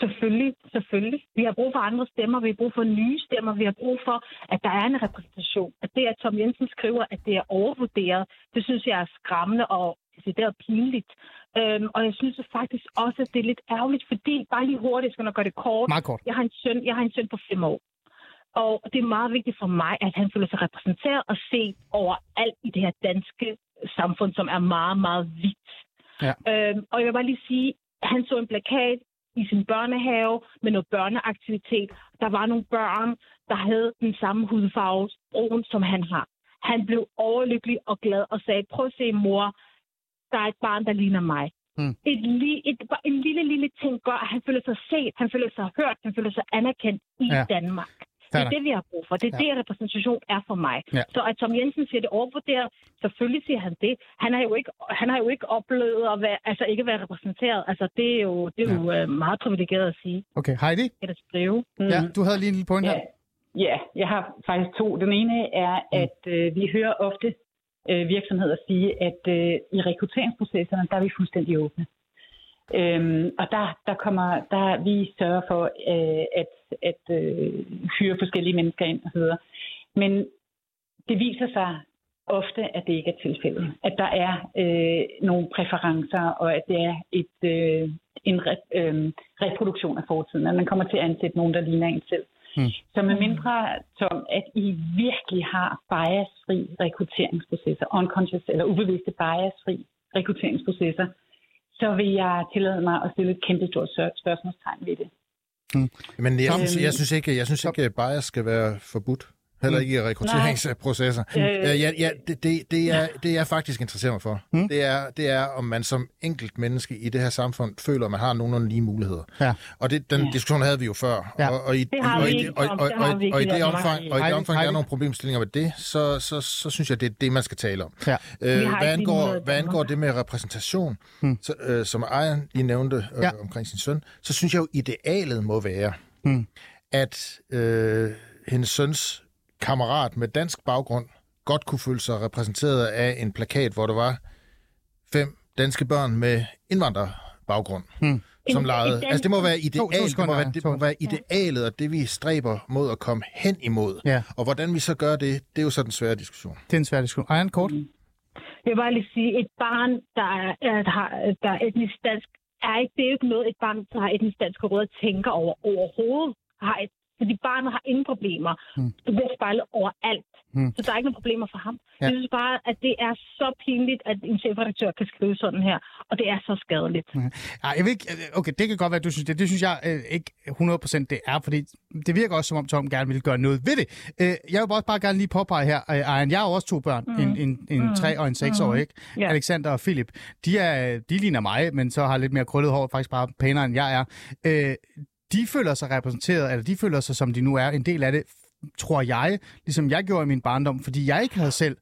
Selvfølgelig, selvfølgelig. Vi har brug for andre stemmer, vi har brug for nye stemmer, vi har brug for, at der er en repræsentation. At det, at Tom Jensen skriver, at det er overvurderet, det synes jeg er skræmmende og det er pinligt. Øhm, og jeg synes faktisk også, at det er lidt ærgerligt, fordi, bare lige hurtigt, jeg skal nok gøre det kort. Meget kort. Jeg har en søn, jeg har en søn på fem år. Og det er meget vigtigt for mig, at han føler sig repræsenteret og set overalt i det her danske samfund, som er meget, meget hvidt. Ja. Øhm, og jeg vil bare lige sige, han så en plakat i sin børnehave med noget børneaktivitet. Der var nogle børn, der havde den samme hudfarve, brun, som han har. Han blev overlykkelig og glad og sagde, prøv at se mor, der er et barn, der ligner mig. Mm. Et, li- et, en lille, lille ting gør, at han føler sig set, han føler sig hørt, han føler sig anerkendt i Ja. Danmark. Det er det, vi har brug for. Det er Ja. ja. det, repræsentation er for mig. Ja. Så at Tom Jensen siger det overvurderet, selvfølgelig siger han det. Han har jo ikke, han har jo ikke oplevet at være, altså ikke være repræsenteret. Altså det er jo, det er jo øh, meget privilegeret at sige. Okay, Heidi? Eller skrive. Mm. Ja, du havde lige en lille point her. Ja. ja, jeg har faktisk to. Den ene er, at øh, vi hører ofte øh, virksomheder sige, at øh, i rekrutteringsprocesserne, der er vi fuldstændig åbne. Øhm, og der, der kommer, der vi sørger for øh, at, at øh, hyre forskellige mennesker ind osv. Men det viser sig ofte, at det ikke er tilfældet. At der er øh, nogle præferencer, og at det er et, øh, en re, øh, reproduktion af fortiden. At man kommer til at ansætte nogen, der ligner en selv. Mm. Så med mindre, Tom, at I virkelig har biasfri rekrutteringsprocesser, unconscious eller ubevidste biasfri rekrutteringsprocesser, så vil jeg tillade mig at stille et kæmpe stort spørgsmålstegn ved det. Men jeg synes, jeg synes ikke, jeg synes ikke, at bias skal være forbudt. Heller ikke i rekrutteringsprocesser. Øh. Ja, ja, ja, det, det, det, er, det jeg faktisk interesserer mig for, mm. det, er, det er, om man som enkelt menneske i det her samfund føler, at man har nogenlunde lige muligheder. Ja. Og det, den diskussion havde vi jo før. Ja. Og, og i, Det har og, vi i, og, og, Det og, og i omfang, og i det omfang der er nogle problemstillinger med det, så, så, så synes jeg, det er det, man skal tale om. Ja. Øh, hvad, angår, hvad angår det med repræsentation, hmm. så, øh, som Ejern lige nævnte øh, Ja. ja. omkring sin søn, så synes jeg jo, idealet må være, Hmm. at øh, hendes søns kammerat med dansk baggrund godt kunne føle sig repræsenteret af en plakat, hvor der var fem danske børn med indvandrerbaggrund, hmm. som legede. Altså det må være To- to ideal, det må være, det må to- være idealet, og det vi stræber mod at komme hen imod. Ja. Og hvordan vi så gør det, det er jo så den svære diskussion. Det er en svær diskussion. Ejern, kort? Jeg vil bare lige sige, et barn, der er, er- der er etnisk dansk, er ikke, det er jo ikke noget, et barn, der har etnisk danske rødder, tænker over overhovedet. Har et, fordi barnet har ingen problemer. Mm. Du bliver spejlet overalt. Mm. Så der er ikke nogen problemer for ham. Ja. Ja. Jeg synes bare, at det er så pinligt, at en chefredaktør kan skrive sådan her. Og det er så skadeligt. Ej, jeg ved ikke, okay, det kan godt være, at du synes det. Det synes jeg øh, ikke 100% det er, fordi det virker også, som om Tom gerne vil gøre noget ved det. Øh, jeg vil også bare gerne lige påpege her, øh, Ejern, jeg har også to børn, mm. en, en, en mm. tre og en seks år, ikke? Ja. Alexander og Philip. De, er, de ligner mig, men så har lidt mere krøllet hår, faktisk bare pænere end jeg er. Øh, de føler sig repræsenteret, eller de føler sig, som de nu er, en del af det, tror jeg, ligesom jeg gjorde i min barndom, fordi jeg ikke havde selv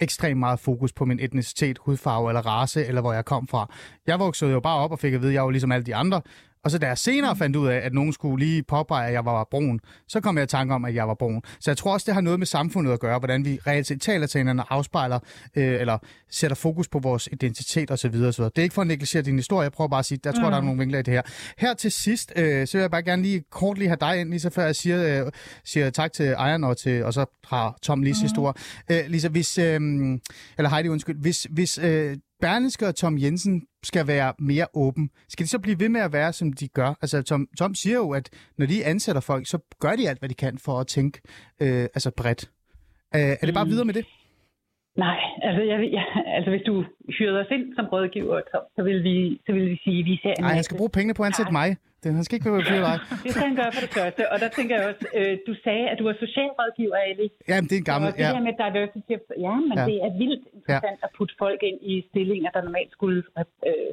ekstremt meget fokus på min etnicitet, hudfarve eller race, eller hvor jeg kom fra. Jeg voksede jo bare op og fik at vide, at jeg var ligesom alle de andre. Og så da jeg senere fandt ud af, at nogen skulle lige påpege, at jeg var brun, så kom jeg i tanke om, at jeg var brun. Så jeg tror også, det har noget med samfundet at gøre, hvordan vi reelt set taler til hinanden og afspejler, øh, eller sætter fokus på vores identitet osv. osv. Det er ikke for at negligere din historie, jeg prøver bare at sige, der tror, der er nogle vinkler i det her. Her til sidst, øh, så vil jeg bare gerne lige kort lige have dig ind, lige så før jeg siger, øh, siger tak til ejeren, og, til, og så har Tom lige sidste ord. Øh, Lisa, hvis, øh, eller Heidi, undskyld, hvis, hvis øh, Berlingske og Tom Jensen skal være mere åben, skal de så blive ved med at være, som de gør? Altså, Tom, Tom siger jo, at når de ansætter folk, så gør de alt, hvad de kan for at tænke øh, altså bredt. Øh, er det bare videre med det? Nej, altså, jeg, jeg, altså hvis du hyrede os ind som rådgiver, så, så, vil, vi, så vil vi sige, at vi ser Nej, han skal bruge pengene på at ansætte mig. Det, han skal ikke være dig. Det han gøre for det første. Og der tænker jeg også, øh, du sagde, at du er socialrådgiver, Ali. Jamen, det er en gammel... Og det Ja. her med diversity, ja, men Ja. det er vildt interessant ja. at putte folk ind i stillinger, der normalt skulle øh,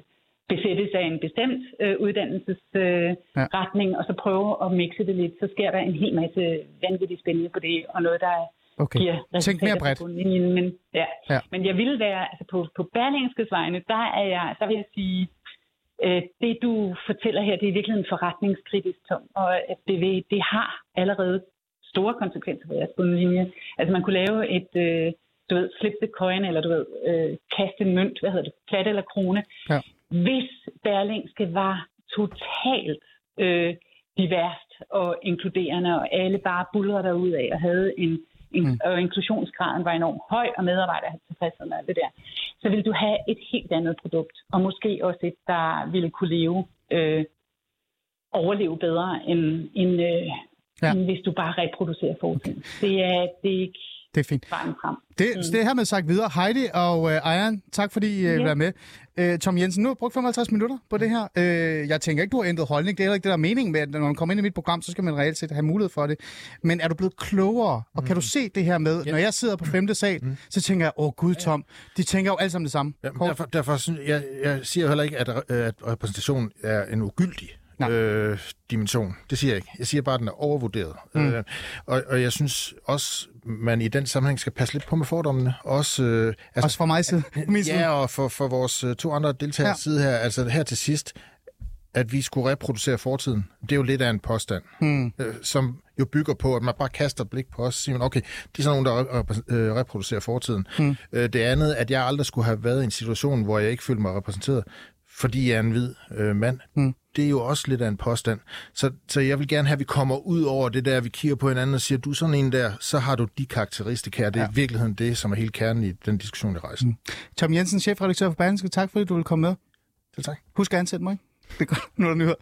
besættes af en bestemt øh, uddannelsesretning, øh, Ja. og så prøve at mixe det lidt. Så sker der en hel masse vanvittigt spændende på det, og noget, der Okay. giver Tænk mere bredt. Men, ja. Ja. men jeg vil være, altså på, på Berlingskes vegne, der, er jeg, der vil jeg sige, det du fortæller her, det er virkelig en forretningskritisk tom, og at det, vil, det har allerede store konsekvenser for jeres bundlinje. Altså man kunne lave et, øh, du ved, flip the coin, eller du ved, øh, kaste en mønt, hvad hedder det, plat eller krone. Ja. Hvis Berlingske var totalt øh, diverst og inkluderende, og alle bare bulrede derud af og havde en mm. og inklusionsgraden var enormt høj, og medarbejdere havde tilfredshed med det der, så ville du have et helt andet produkt, og måske også et, der ville kunne leve, øh, overleve bedre, end, end, øh, Ja. end hvis du bare reproducerer fortiden. Det er, det er ikke Det er fint. vejen frem. Det, mm. det er hermed sagt videre. Heidi og øh, Ejern, tak fordi I øh, Ja. var med. Øh, Tom Jensen, nu har du brugt 55 minutter på det her. Øh, jeg tænker ikke, du har ændret holdning. Det er heller ikke det, der er meningen med, at når man kommer ind i mit program, så skal man reelt set have mulighed for det. Men er du blevet klogere? Og kan du se det her med, når jeg sidder på femte sal, så tænker jeg, åh gud Tom, de tænker jo alle sammen det samme. Ja, derfor, derfor synes jeg, jeg siger heller ikke, at, at repræsentation er en ugyldig Nej. øh, dimension. Det siger jeg ikke. Jeg siger bare, at den er overvurderet. Mm. Øh, og, og jeg synes også, man i den sammenhæng skal passe lidt på med fordommene. Også, øh, altså, Også fra mig side. Ja, og for, for vores øh, to andre deltagere Ja. side her, altså her til sidst, at vi skulle reproducere fortiden, det er jo lidt af en påstand, Hmm. øh, som jo bygger på, at man bare kaster blik på os og siger, man, okay, det er sådan nogen, der øh, reproducerer fortiden. Hmm. Øh, det andet, at jeg aldrig skulle have været i en situation, hvor jeg ikke følte mig repræsenteret, fordi jeg er en hvid øh, mand. Hmm. Det er jo også lidt af en påstand. Så, så jeg vil gerne have, at vi kommer ud over det der, vi kigger på hinanden og siger, du er sådan en der, så har du de karakteristika. Det er Ja. i virkeligheden det, som er helt kernen i den diskussion, der rejser. Mm. Tom Jensen, chefredaktør for Berlingske, tak fordi du vil komme med. Selv tak. Husk at ansætte mig. Det er godt. Nu er der nyheder.